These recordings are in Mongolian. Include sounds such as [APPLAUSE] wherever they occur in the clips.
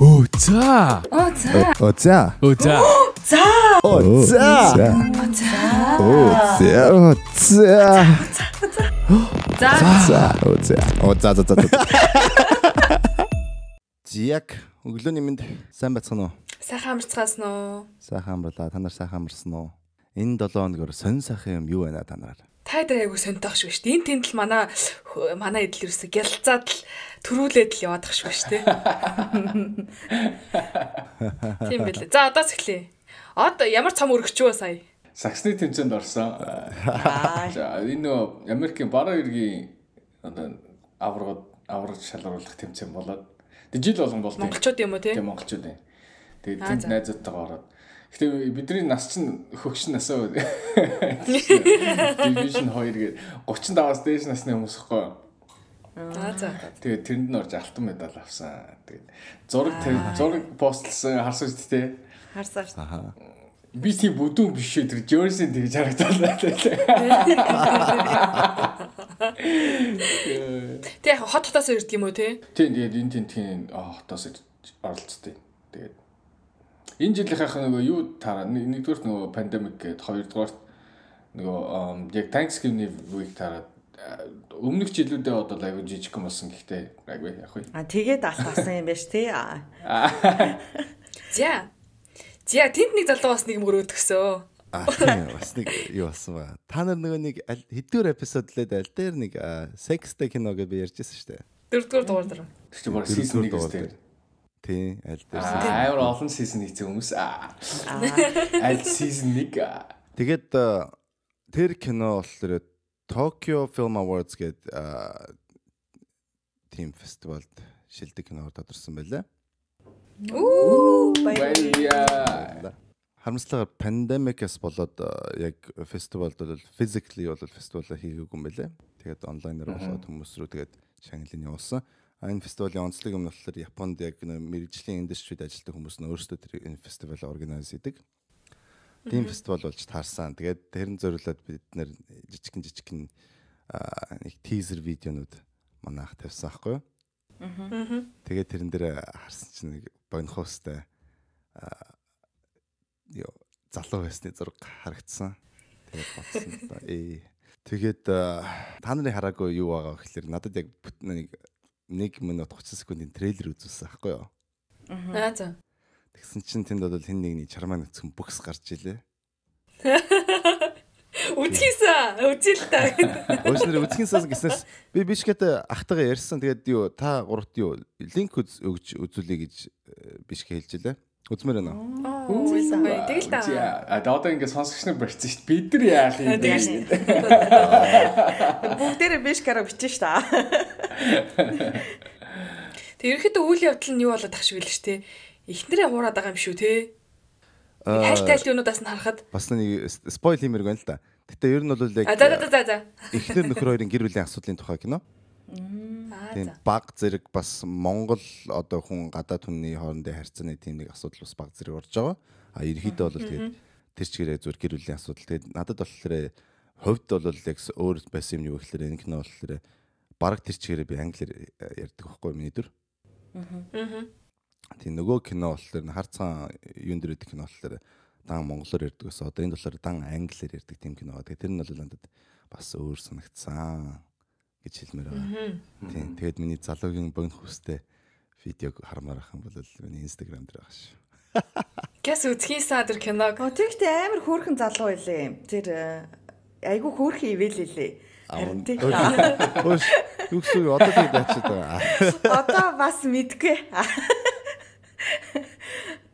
Оо за. Оо за. Оо за. Оо за. За. Оо за. За. Оо за. Оо за. За. За. Оо за. Оо за за за за. Зяг өглөөний минь сайн бацхан уу? Сайхан амарцгаас нөө. Сайхан амарлаа. Та нар сайхан амарсан уу? Энэ 7 хоногор сонь сайхан юм юу байна та нараар? Та дээр айгу сонтох шүү шүү. Энэ тэнд л манай манай эдэл ерөөсө гялцаад л төрүүлээд л яваадах шүү шүү. [LAUGHS] Тийм байлээ. За одоос эхлэе. Од ямар цом өргөчөө сая. Саксны тэмцээнд орсон. За энэ нөгөө Америкийн бараа иргийн одоо аврагд аврагд шалгаруулах тэмцээн болоод тэг жил болгон болтой. Монголчууд юм уу те? Тийм монголчууд юм. Тэгээд тэнд найзуудтайгаа ороод. Гэтэ бидний нас чинь хөгш насаа. Division 2 гээд 35-аас дээш насны хүмүүс ихгүй. Аа за. Тэгээд тэрэнд нь орж алтан медаль авсан. Тэгээд зураг зураг постлсан харсан шүү дээ. Харсаар. Аха. Би тийм бүдүүн биш шүү тэр Джорсийн тэгж харагдаад. Тэ яг хот хотоос ирдэг юм уу те? Тийм тэгээд энэ тентхийн хотоос ирж оролцдог. Тэгээд энэ жилийнхаа нөгөө юу таараа нэг- нэгдүгürt нөгөө пандемик гээд хоёрдугаарт нөгөө яг Thanksgiving week таараад өмнөх жилүүдэд одоо айгүй жижиг юм болсон гэхдээ айгүй яг хөө. А тэгээд алт авсан юм биш тий. А, [LAUGHS] За. За тэнд нэг залуу бас нэг мөрөөд өгсөө. А тийм бас нэг юу болсон ба. Та нар нөгөө нэг хэдгээр эпизод лээд аль дээр нэг секстэй кино гэж би ярьжсэн шүү дээ. Дөрөвдүгээр дугаар чинь баг season 1 гэдэг. Тийм аль дээр. Аа амар олон season хийсэн хүмүүс. Аа. Аль season 1 Тэгээд а, тэр кино болохоор Tokyo Film Awards гэдэг тим фестивалд шилдэг киноор тодорсон байлаа. Үу. Баяа. Харамсалтай пандемикээс болоод а, яг фестивалд бол physically бол фестивалаа хийгээгүй юм байлаа. Тэгээд онлайнаар болоод хүмүүс рүү тэгээд шагналын явуулсан. Энэ фестивалийн онцлог юм нь болохоор Японд яг мэрэгжлийн индустрид ажилладаг хүмүүс нь өөрсдөө тэр энэ фестивалаа органайз хийдэг. Тийм фестивал болж таарсан. Тэгээд тэрэн зориулаад бид нэр жижигэн жижигэн нэг тизер видеонууд манайх тавьсан байхгүй юу? Тэгээд тэрэн дээр харсан чинь нэг бонхостой ёо залуу байсны зураг харагдсан. Тэгээд бодсон да. Ээ. Тэгээд та нарын хараагүй юу байгаа вэ гэхээр надад яг бүт- нэг 1 минут 30 секундын трейлер үзүүлсэн байхгүй юу? Аа за. Тэгсэн чинь тэнд бол хэн нэгний чармаа нүцгэн бүкс гарч илээ. [LAUGHS] Үзхийсэн. Үзэл та. [LAUGHS] Өөснөр үзхэнсээс гиснээс би бишкет ахтайгаа ярьсан. Тэгээд юу та гуравт юу линк өгж үзүүлээ гэж э, бишкет хэлж илээ. Үзмээр байна? Үзсэн бай. Тэгэл та. А одоо ингэ сонсогч нар барьсан шүү дээ. Бид нар яах юм бэ? бүгдээрээ биш гараа бичэн ш та. [LAUGHS] Тэг ерөөхдөө үйл явдал нь юу болоод ах шиг л ш тэ. Эхнэрээ хуураад байгаа юм шүү те. Хайл тайл юунуудаас нь харахад. Бас нэг спойл хиймэрг байна л да. Гэтэ ер нь бол яг А за за за за. эхнэр нөхөр хоёрын гэр бүлийн асуудлын тухай кино. Аа Тийм баг зэрэг бас Монгол одоо хүн гадаад хүнний хоорондын харьцааны тийм нэг асуудал бас баг зэрэг орж байгаа. А ерөөхдөө бол тэгээд тэр чигээрээ зүгээр гэр бүлийн асуудал. Тэгээд надад болохоор хувьд бол яг өөр байсан юм юу гэхээр энэ кино болохоор баг тэр чигээрээ би англиар э, ярьдаг байхгүй миний дөр. Аа. Тийм нөгөө кино болохоор харцхан юун дээр байдаг кино болохоор дан монголоор ярьдаг гэсэн. Одоо энэ болохоор дан англиар ярьдаг тийм кино. Тэгээд тэр нь бол надад бас өөр санагдсан гэж хэлмээр байгаа. Тийм. Тэгээд миний залуугийн богино хүстэй видеог хармаар ах юм бол миний инстаграм дээр байгаа шүү. Гэс үзхийсэн тэр киног. Оо тэгтээ амар хөөрхөн залуу байлээ. Тэр э, айгүй хөөрхөн ивэл лээ. Харин тийм. Юу гэсэн юу одоо тэгээд ачаад байгаа. Одоо бас мэдгүй.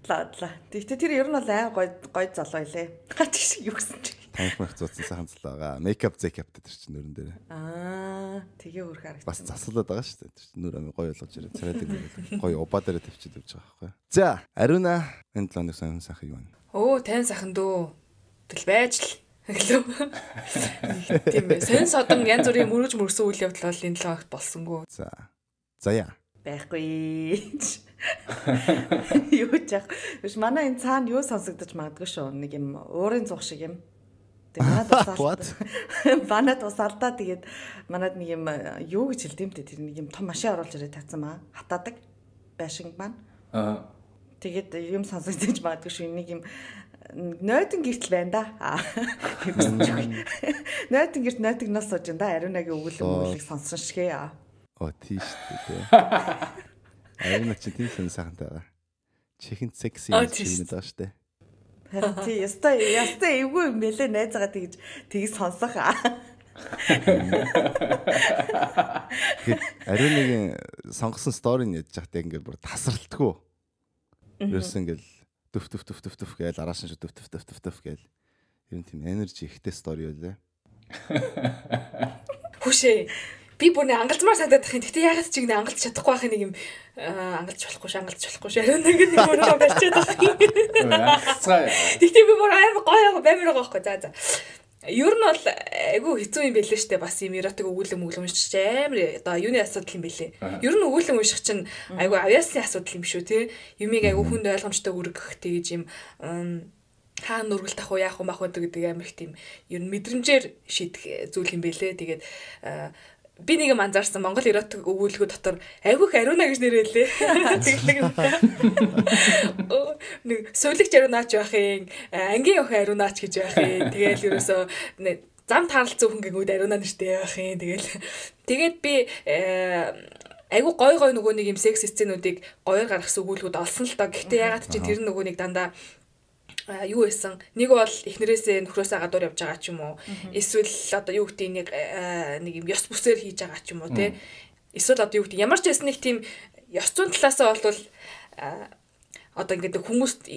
Ладла. Тэгтээ тэр ер нь бол аа гой гой залуу байлээ. Гач шиг юу гэсэн чи. Танх мах зууцсан сайхан залуу байгаа. Мейкап зэкап дээр чинь нөрөн дээр. Аа тэгээ хөөрхөн харагдсан. Бас засалаад байгаа шүү дээ. Тэр чинь нөр амин гоё болгож ирээ. Царайдаг гоё убаа дээр тавьчихад явж байгаа байхгүй. За, Ариуна энэ талааны сайн сайхан юу вэ? Оо тань сайхан дөө. Тэл байж л. Хэлөө. Тийм ээ. Сэн содон янз бүрийн мөрөж мөрсөн үйл явдал бол энэ л багт болсонгүй. За. Заяа. байхгүй. Юу ч яах. Биш манай энэ цаана юу сонсогдож магадгүй шүү. Нэг юм уурын цух шиг юм. Тэгээ манад [LAUGHS] What? усаал. Манад усаалдаа тэгээд манад нэг юм юу гэж хэлдэм те тэр нэг юм том машин оруулж ирээ тавьсан маа. Хатаадаг байшинг маань. Аа. Тэгээд юм сонсогдож магадгүй шүү. Нэг юм нойтон гэртэл байна да. Аа. Нойтон гэрт нойтог нас сууж энэ да. Ариунагийн өгүүлэг өгүүлэг сонсон шигэ. Оо тийш тий. [LAUGHS] Ариуна чи тийм хэн сайхантай байгаа. Чихэн секси юм шиг байгаа штэ. Харин тий, ястай ястай эвгүй юм бэлээ найзгаа тэгж тгий сонсох. Аа. Тэгэхэд ариунагийн сонгосон стори нь ядж захтай ингээд бүр тасралтгүй. Ерөөс ингээл төв төв төв төв төв гээл арааш нь шүү төв төв төв төв төв гээл. Ер нь тийм энержи ихтэй стори байлаа. Хүшээ. Би бүр нэг ангалзмаар санагдах юм. Гэтэ ягаад ч ингэ ангалж чадахгүй байх нэг юм ангалж болохгүй ш ангалж болохгүй ш. Ариун нэг нэг өөрөө барьчаад. Цаа. Гэтэ би бүр амар гоё баймир байгаа байхгүй. За за. Ер нь бол айгүй хэцүү юм байлээ штэ бас юм эротик өгүүлэн мөглөм уншиж амар одоо юуны асуудал юм бэлээ. Ер нь өгүүлэн унших чинь айгүй авьяасны асуудал юм шүү те. Юмыг айгүй хүнд ойлгомжтой үргэх тэгж юм хаана нүргэлт ах уу яах уу мах уу гэдэг амар их тийм ер нь мэдрэмжээр шийдэх зүйл юм бэлээ. Тэгээд аа, би нэг юм анзаарсан Монгол эротик өгүүлгүүд дотор айгүйх ариуна гэж нэрэлээ. [LAUGHS] Тэглэг нэг суулигч ариунаач байх юм, ангийн өх ариунаач гэж байх юм. Тэгээл ерөөсөө зам тааралц зөвхөн гингүүд ариунаа нэртэй байх юм. Тэгээл тэгээд би э, айгүй гой гой нөгөө нэг юм секс сценүүдийг гоёор гаргасан өгүүлгүүд олсон л доо. Гэхдээ ягаад чи тэр нөгөө нэг дандаа а юу байсан нэг бол эхнэрээсээ нөхрөөсөө гадуур явж байгаа ч юм уу? Эсвэл одоо юу гэдэг нэг нэг юм ёс бүсээр хийж байгаа ч юм уу те эсвэл одоо юу гэдэг ямар ч байсан нэг тийм ёс зүйн талаасаа бол а, одоо ингээд хүмүүст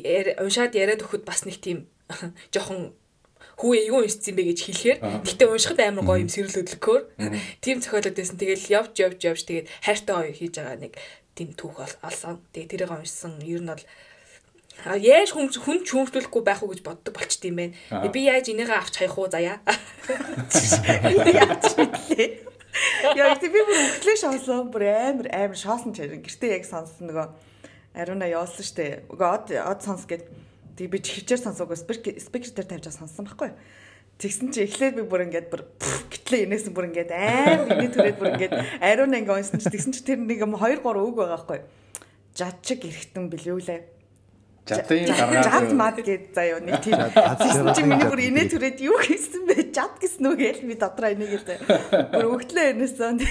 уншаад яриад өгөхөд бас нэг тийм [LAUGHS] жоохон хүүе юу уншсан бэ гэж хэлэхээр гэтээ уншихад амар гоё юм сэрэл өдлөгөөр тийм зохиолоод байсан. Тэгэл явж явж явж тэгээд хайртай гоё хийж байгаа нэг тийм түүх ол- олсон. Тэгээд тэрийг уншсан. Ер нь бол яаж хүн хүн чөмжлүүлэхгүй байх уу гэж боддог болчт юм байна. Би яаж энийгээ авч хаях уу заяа. [LAUGHS] Яаж мэдлээ. Яа тийм би бүр өглөө шоосон бүр амар амар шоосон ч харин гэртээ яг сонссон нөгөө ариуна явуулсан штэ. Уга од од сонс гэд тэг би хичээр сонсоогүй спикер дээр тавьж сонсон байхгүй. Тэгсэн чи эхлээд би бүр ингээд бүр гэтлээ инээс бүр ингээд амар иний түрээд бүр ингээд ариуна ингээд унсан чи тэгсэн чи тэр нэг юм 2 3 үг байгаа байхгүй. Жад чиг эрэхтэн билүүлээ. Жадын Жад гаргаад мад гэд заяа нэг тийм Тэгсэн чи жад миний бүр инээ түрээд юу хийсэн бэ? Жад гэсэн үг гээл би дотроо энийг л бүр өгтлөө энэсэн.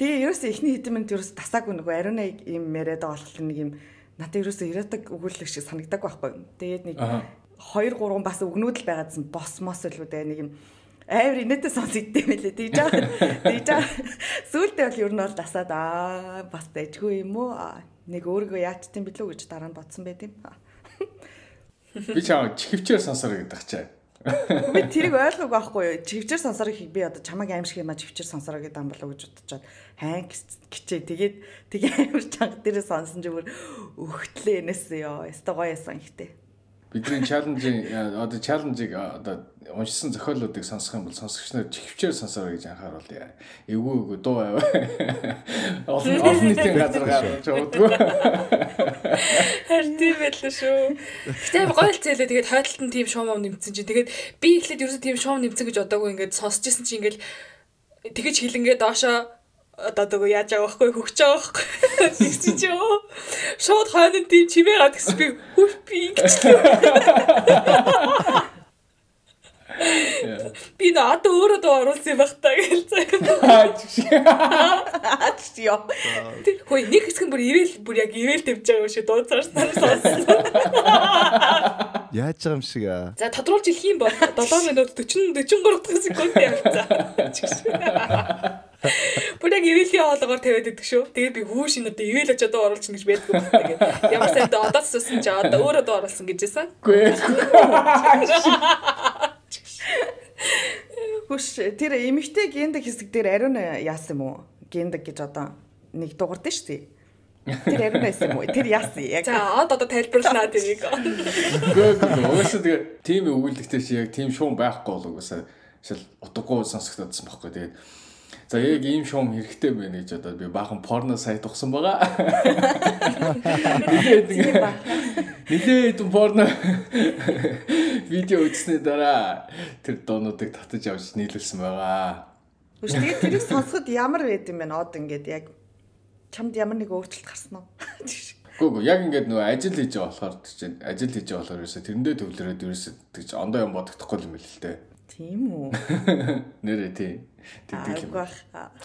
Тэгээ ерөөсөө ихний хэдэн минут ерөөс тасаагүй нөгөө ариуна юм яриад байгаа болохоор нэг юм надад ерөөсөө ирэдэг өгүүлэг шиг санагдаг байхгүй. Тэгээд нэг Аха. 2 3 бас өгнүүд л байгаадсан бос мос л үү нэг юм амар инээдээ сонсогдсон юм лээ. Тэгж байгаа. Тэгж байгаа. Сүүлдээ бол ер нь бол дасаад аа бас дайжгүй юм уу? Нэг өөрийгөө яачтсан билүү гэж дараа нь бодсон байт юм. би чам чихвчээр сонсороо гэдэг чаа. Би тэрийг ойлгоогүй байхгүй юу? Чивчээр сонсороо хий би одоо чамаг аимшиг юм а чивчээр сонсороо гэдэг юм болоо гэж бодчиход хайн гिचээ тэгээд тэгээ [LAUGHS] аимш чанга дээрээ сонсон ч бүр өгтлээ энэс ёо. Яста гоё ясан ихтэй. Бидний чаленжийн одоо чаленжийг а, одоо уншсан зохиолуудыг сонсох юм бол сонсогч нар чихвчээр сонсороо гэж анхааруул. Эвгүй эвгүй дуу аваа. Олон [LAUGHS] олон нийтийн газар гарч удгүй. Харин тийм байлаа шүү. Гэтэ гоё л зээлээ тэгээд хойдолтон тийм шуум нэмсэн чинь тэгээд би эхлээд ерөөсөө тийм шуум нэмсэн гэж бодоагүй ингээд сонсч ирсэн чинь ингээд тэгэж хилэнгээ доошоо одоо дөгөө яаж байгаа байхгүй хөгч байгаа байхгүй тэгсэн чи ёо шууд хойно тийм чимээ гад гэсэн би би ингэчлээ [LAUGHS] би одоо өөрөө дөө оруулсан юм байх та гэж Аач ёо. хөөе нэг хэсэг нь бүр ивэл бүр яг ивэл тавьж байгаа юм шиг дууцаарснаар сонссон Яаж байгаа юм шиг аа. За тодруулж хэлэх юм бол 7 минут 40 43 дахь секунд явцаа. Бүр яг ивэлийн хоолоогоор тавиад идэх шүү. Тэгээд би хүүш энэ одоо ивэл очиод оруулж гэж байдгүй. Тэгээд ямар сайн одоо одоо суусан чи одоо өөрөө дөө оруулсан гэжсэн. [LAUGHS] Хүш тэр эмэгтэй гендэг хэсэг дээр ариун яасан юм уу? Гендэг гэж одоо нэг дуурдсан шүү дээ. Тэр ариун яасан юм уу? Тэр яасан яг. За од одоо тайлбарланаа тэрийг. Өөсөө тэгээ тийм өгүүлэгтэй чи яг тийм шуум байхгүй болов уусаа шил утгагүй сонсогдсон байхгүй тэгээд За яг ийм шуум хэрэгтэй байна гэж одоо би баахан порно сайт ухсан байгаа. Нилээд нилээд порно видео үзсний дараа тэр доонуудыг татаж авч нийлүүлсэн байгаа. Хүш тэгээд тэрийг сонсоход ямар байд юм бэ? Од ингээд яг чамд ямар нэг өөрчлөлт гарсан уу? [LAUGHS] Гүү гүү яг ингээд нөгөө ажил хийж байгаа болохоор чинь ажил хийж байгаа болохоор ерөөсө тэрэндээ төвлөрөөд ерөөсө тэгж ондоо юм бодогдохгүй юм байл л дээ. Тийм үү. [LAUGHS] Нэрээ тий. Тэгдэг юм. Агвах.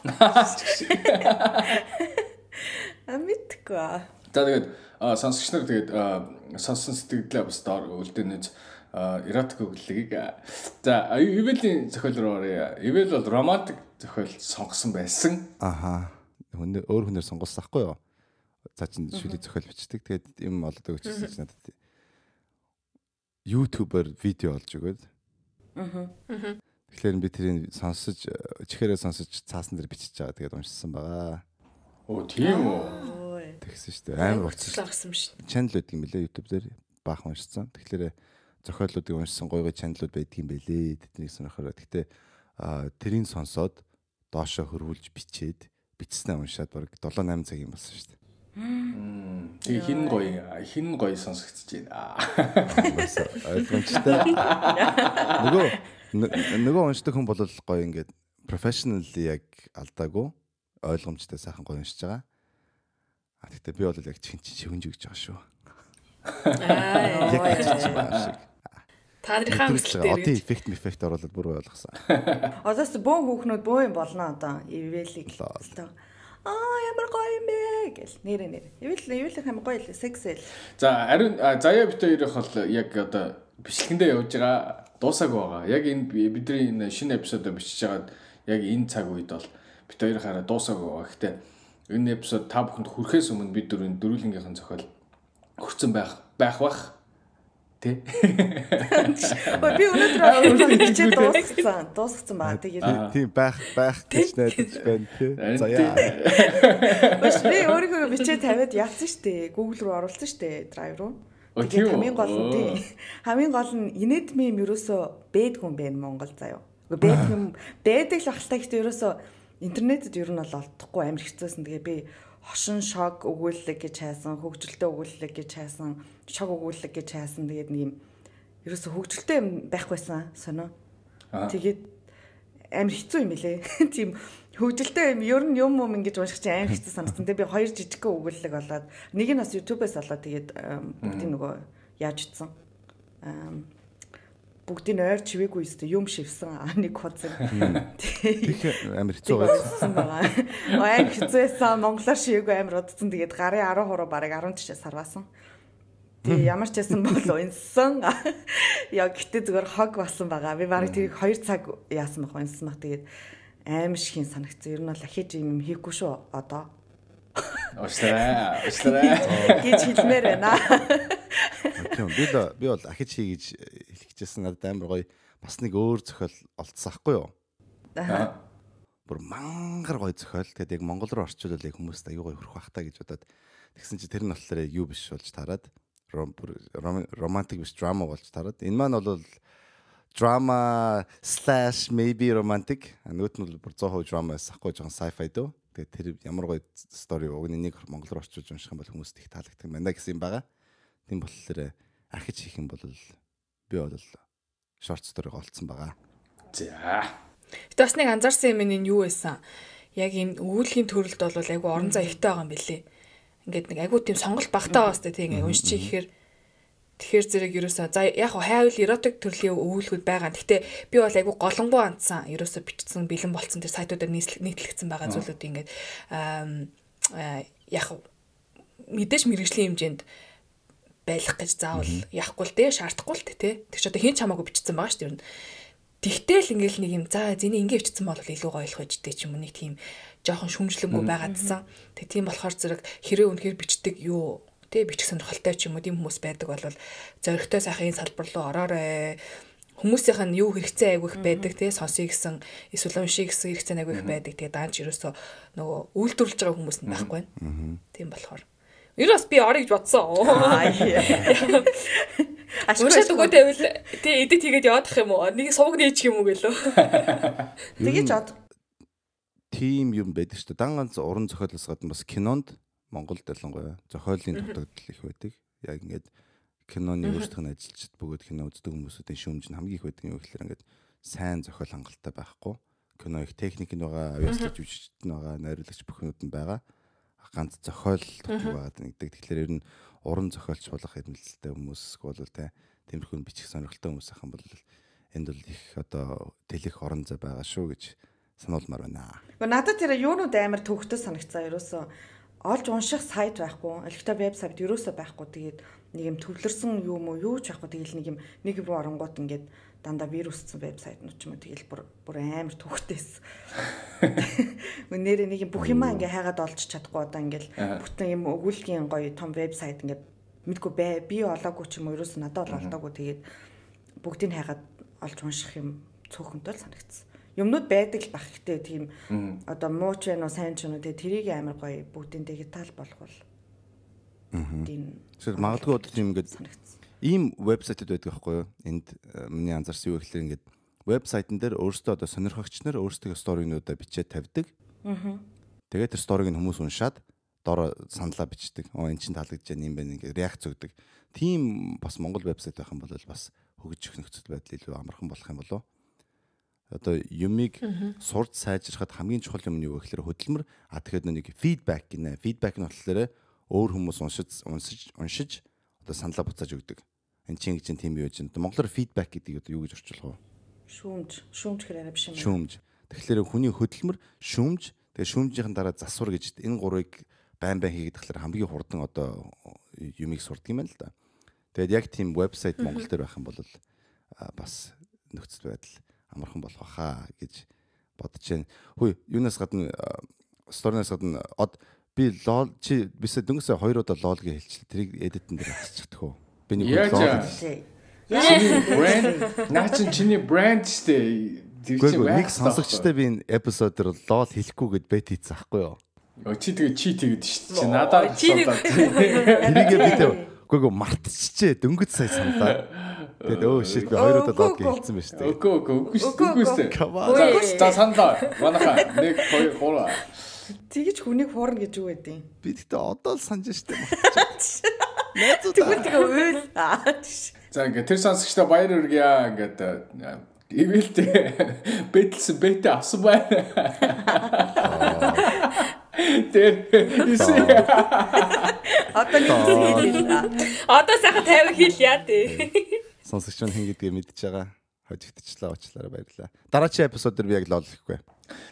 [LAUGHS] А мэдгүй. аа. За тэгээд сонсогч нар тэгээд а, сонсон сэтгэлдээ бас доор үлдээнэж эротик хөглөлгийг за Ивэлийн зохиол руу оръё. Ивэл бол романтик зохиол сонгосон байсан. Аха. Хүн өөр хүнээр сонгосон хгүй юу? За чин шүлэг зохиол бичдэг. Тэгээд юм олоод өгчихсэн чинь надад YouTube-оор видео олж өгөөд. Аа. Тэгэхээр би тэрийг сонсож чихээрээ сонсож цаасан дээр бичиж байгаа. Тэгээд уншсан байгаа. Оо тийм үү. Тэгсэн шүү дээ. Амар биш. Чанал байдаг юм лээ YouTube дээр баахан уншсан. Тэгэхээр зохиолуудыг уншсан гоё гоё чаналууд байдаг юм бэлээ. Тэднийг сонирхороо. Гэтэ тэрийг сонсоод доошоо хөрвүүлж бичээд бичснээ уншаад баг 7 8 цаг юм болсон шүү дээ. Тэгээ хин гоё хин гоё сонсогдож байна. Ойлгомжтой. Нөгөө нөгөө уншдаг хүн бол гоё ингээд professionally яг алдаагүй ойлгомжтой сайхан гоё уншиж байгаа. А тэгтээ би бол яг чин чин шивэнж өгч байгаа шүү. Аа. Яг бичиж байгаа шиг. Та нарынхаа Одын хүсэлтээр эффект эффект оруулаад бүр ойлгосон. [LAUGHS] Одоос бөөн хүүхнүүд бөө юм болно одоо. Ивэлийг өстой. Аа ямар гоё юм бэ гэл нэрэ нэрэ. Ивэл ивэлэх амар гоё л сексэл. За ариун заяа бит хоёрох бол яг одоо бичлэгэндээ явж байгаа дуусаагүй байгаа. Яг энэ би- бидний энэ шинэ эпизодо бичиж байгаад яг энэ цаг үед бол бит хоёр хараа дуусаагүй байгаа. Гэхдээ энэ эпизод та бүхэнд хүрэхээс өмнө бид дөрөв дөрүлөнгийнхэн зохиол хүрсэн байх байх бах. Тэ? Ой би өнөөдөр бичээд [LAUGHS] дуусгацсан. Дуусгацсан баа. Тэгээд Тийм байх байх гэж найдаж байна тий. За яа. Биш би өөрийнхөө бичээд тавиад яатсан штэ. Google руу оруулсан штэ. Drive руу. Тэгээд хамгийн гол нь тий. Хамгийн гол нь инээд мем ерөөсөө бэдгүй юм байна Монгол заяа. Үгүй бэдг [LAUGHS] юм бэдэг л ахaltaа гэхдээ ерөөсөө интернетэд ер нь бол олдохгүй амар хэцүүсэн. Тэгээ би хошин шог өгүүлэлэг гэж хайсан, хөгжилтэй өгүүлэлэг гэж хайсан, шог өгүүлэлэг гэж хайсан. Тэгээд нэг юм ерөөсөө хөгжилтэй юм байхгүйсэн сонио. Аа. Тэгээд амар хэцүү юм билэ. [LAUGHS] Тийм хөгжилтэй юм ер нь юм юм ингэж унших чинь амар хэцүү санагдсан. Тэгээд би хоёр жижиг өгүүлэлэг болоод нэг нь бас YouTube-ээс олоод тэгээд бүгдийг нөгөө яаж утсан. Ам, бүгдийг ойр чивээгүй өстө юм шивсэн нэг хуцаг. Тэг амар хэцүү байсан. Байгаа. Ой хэцүүсэн монголоор шивээгүй амар удсан. Тэгээд гарын 10 хуруу бараг 10 тишээ сарваасан. Тэгээ ямар ч байсан бол унсан. Яг гэтээ зүгээр хог болсон байгаа. Би бараг тэрийг 2 цаг яасан баг унсан баг. Тэгээд аим шигэн санагцсан. Ер нь бол ахиж юм хийхгүй шүү одоо. Уушлаа. Уушлаа. [LAUGHS] гэж хэлмээр байна. Тийм би л би бол ахиж хий гэж хэлэх гэжсэн надад амар гоё бас нэг өөр зохиол олцсон ахгүй юу? Аа. Бүр мангар гоё зохиол. Тэгээд яг монгол руу орчуулвал яг хүмүүст аюу гоё хөрөх бах та гэж бодоод тэгсэн чи тэр нь болохоор яг юу биш болж тараад романтик биш драма болж тараад. Энэ маань бол drama slash maybe romantic. Нөгөөт нь бол бүр 100% drama байсан ахгүй жоохон sci-fi дөө. Тэгээд тэр ямар гоё story уг нэг монгол руу орчуулж унших юм бол хүмүүст их таалагддаг юм байна гэсэн юм байгаа. Тийм болохоор архиж хийх юм бол би бол short story голцсон байгаа. За. Гэтэ бас нэг анзаарсан юм нь юу байсан? Яг ийм өгүүлгийн төрөлд бол айгу орон зай ихтэй байгаа юм билэ. Ингээд нэг айгу тийм сонголт багтаа байгаа сте тийм уншчих гэхээр тэгэхээр зэрэг ерөөсөө за яг хайвал эротик төрлийн өгүүлбүүд байгаа. Гэтэ би бол айгу голонгоо андсан. Ерөөсөө бичсэн бэлэн болцсон тэр сайтуудаар нийтлэгдсэн байгаа зүйлүүд ингээд яг мэдээж мэрэгжлийн хэмжээнд байлах гэж заавал яахгүй л дээ шаардахгүй л дээ тий. Тэр ч одоо хин ч хамаагүй бичсэн байгаа шүү дээ. Тэгтэл ингээл нэг юм за зэний ингэ бичсэн бол илүү гоё ойлгох гэжтэй ч юм уу нэг тийм жоохон шүмжлэнгүй байгаадсан. Тэг тийм болохоор зэрэг хэрэг үнэхээр бичдэг юу тий бичих сонирхолтой ч юм уу тийм хүмүүс байдаг бол зөрөгтэй сайхан салбар руу ороорой. Хүмүүсийнх нь юу хэрэгцээ айгүйх байдаг тий сонсъё гэсэн эсвэл уншия гэсэн хэрэгцээ айгүйх байдаг. Тэгээ даанч ерөөсөө нөгөө үйлдвэрлэж байгаа хүмүүс нь байхгүй байна. Тийм болохоор бас би орё гэж бодсон. [LAUGHS] Уншаад өгөөд байвал тий эдит хийгээд явах юм уу? Нэг сувг нээчих юм уу гэлөө. Тэгэж од. тим юм байдаг шүү дээ. Дан ганц уран зохиолоос гадна бас кинонд Монголд ялангуяа зохиолын дутагдал их байдаг. Яг ингээд киноны өөрсдөх нь ажилчид бөгөөд кино үздэг хүмүүсүүдийн шүүмж нь хамгийн их байдаг юм гэхэлэр ингээд сайн зохиол хангалттай байхгүй. Кино их техник нь байгаа, авьяаслагч жүжигчд нь байгаа, найруулагч бүхнүүд нь байгаа. ганц зохиол дутуугаад нэгдэг. Тэгэхээр ер нь уран зохиолч болох эрмэлзэлтэй хүмүүс бол те тиймэрхүү бичих сонирхолтой хүмүүс ахын бол энд бол их одоо тэлэх орон зай байгаа шүү гэж сануулмаар байна. Надад тэр юунууд амар төвхтөд санагцсан ерөөсөө олж унших сайт байхгүй, электро вебсайт ерөөсөө байхгүй. Тэгээд нэг юм төвлөрсөн юу мó юу ч байхгүй. Тэгэл нэг юм нэг рүү оронгууд ингээд дандаа вирусцсан вебсайтнууд ч юм уу тэгэл бүр бүр амар төвхтэйс. Үнээрээ [LAUGHS] нэг юм бүх юмаа ингээ хайгаад олж чадахгүй одоо ингээл бүтэн юм өгүүлгийн гоё том вебсайт ингээ мэдгүй бай би олоогүй ч юм уу ерөөс надад бол олдоогүй тэгээд бүгдийг хайгаад олж унших юм цөөхөнтэй л санагдсан юмнууд байдаг л бах ихтэй тийм одоо муу ч вэ нөө сайн ч вэ тэрийг амар гоё бүгдийн дигитал болгох тийм тэгэхээр магадгүй одоо тийм ингээд ийм вебсайтууд байдаг байхгүй юу? Энд э, миний анзаарсан юу гэхээр ингээд вебсайтн дээр өөрсдөө одоо сонирхогч нар өөрсдөө сторинуудаа бичээд тавьдаг. Тэгээд тэр сториг нь хүмүүс уншаад доор саналаа бичдэг. Оо эн чинь таалагдж байна юм байна ингээд реакц өгдөг. Тийм бас Монгол вебсайт байх юм бол бас хөгжих нөхцөл байдал илүү амархан болох юм болов одоо юмыг сурч сайжрахад хамгийн чухал юм нь юу гэхээр хөдөлмөр а тэгэхээр нэг фидбек гинэ. Фидбек нь болохоор өөр хүмүүс уншиж уншиж уншиж одоо саналаа буцааж өгдөг. Энд чинь гэж тийм юу гэж. Монголоор фидбек гэдэг одоо юу гэж орчуулах вэ? Шүүмж. Шүүмж гэхээр биш юм. Шүүмж. Тэгэхээр хүний хөдөлмөр шүүмж тэгээ шүүмжийн дараа засвар гэж энэ гурыг байн байн хийгээд тэгэхээр хамгийн хурдан одоо юмыг сурдаг юм байна л да. Тэгээд яг тийм вебсайт Монгол дээр байх юм бол бас нөхцөл байдал амархан болох хаа гэж бодож байна. Хөөе, юунаас гадна сторинаас гадна од би лол чи бисээ дөнгөсөө хоёр удаа лол гэж хэлчихлээ. Тэрийг эдитэн дээр хасчихдаг хөө. Би нэг лол. Чиний брэнд наа чин чиний брэнд штэ. Тэгвэл нэг сонсогчтой би энэ эпизод дээр лол хэлэхгүй гэд бэт хийсэн аахгүй юу? Чи тэгээ чи тэгэд штэ. Чи надад асуулаа. Тэрийг би тэг. Үгүй ээ мартчихжээ. Дөнгөж сая саналаа. Тэгээд өө shit би хоёр удаа лог хэлсэн байна шүү дээ. Үгүй үгүй үгүй үгүй үгүй. За санаа. Манаха 1 2 3. Тэгэж хүнийг хуурна гэж юу гэдэг юм? Би тэгтээ одоо л санаж штэ. Найзууд тэгвэл тэгээ уйл. За ингээ тэр сонсогчтой баяр хүргье ингээд ивэлтэй бэтэлсэн бэтэ авсан байна. Тэр иси. Одоо нэг хэлээ. Одоо сайхан 50 хэл яа дээ сонсогч нь хэн гэдгийг мэдж байгаа. Хожигдчихлаа уучлаарай баярлалаа. Дараагийн эпизод дээр би яг л олохгүй.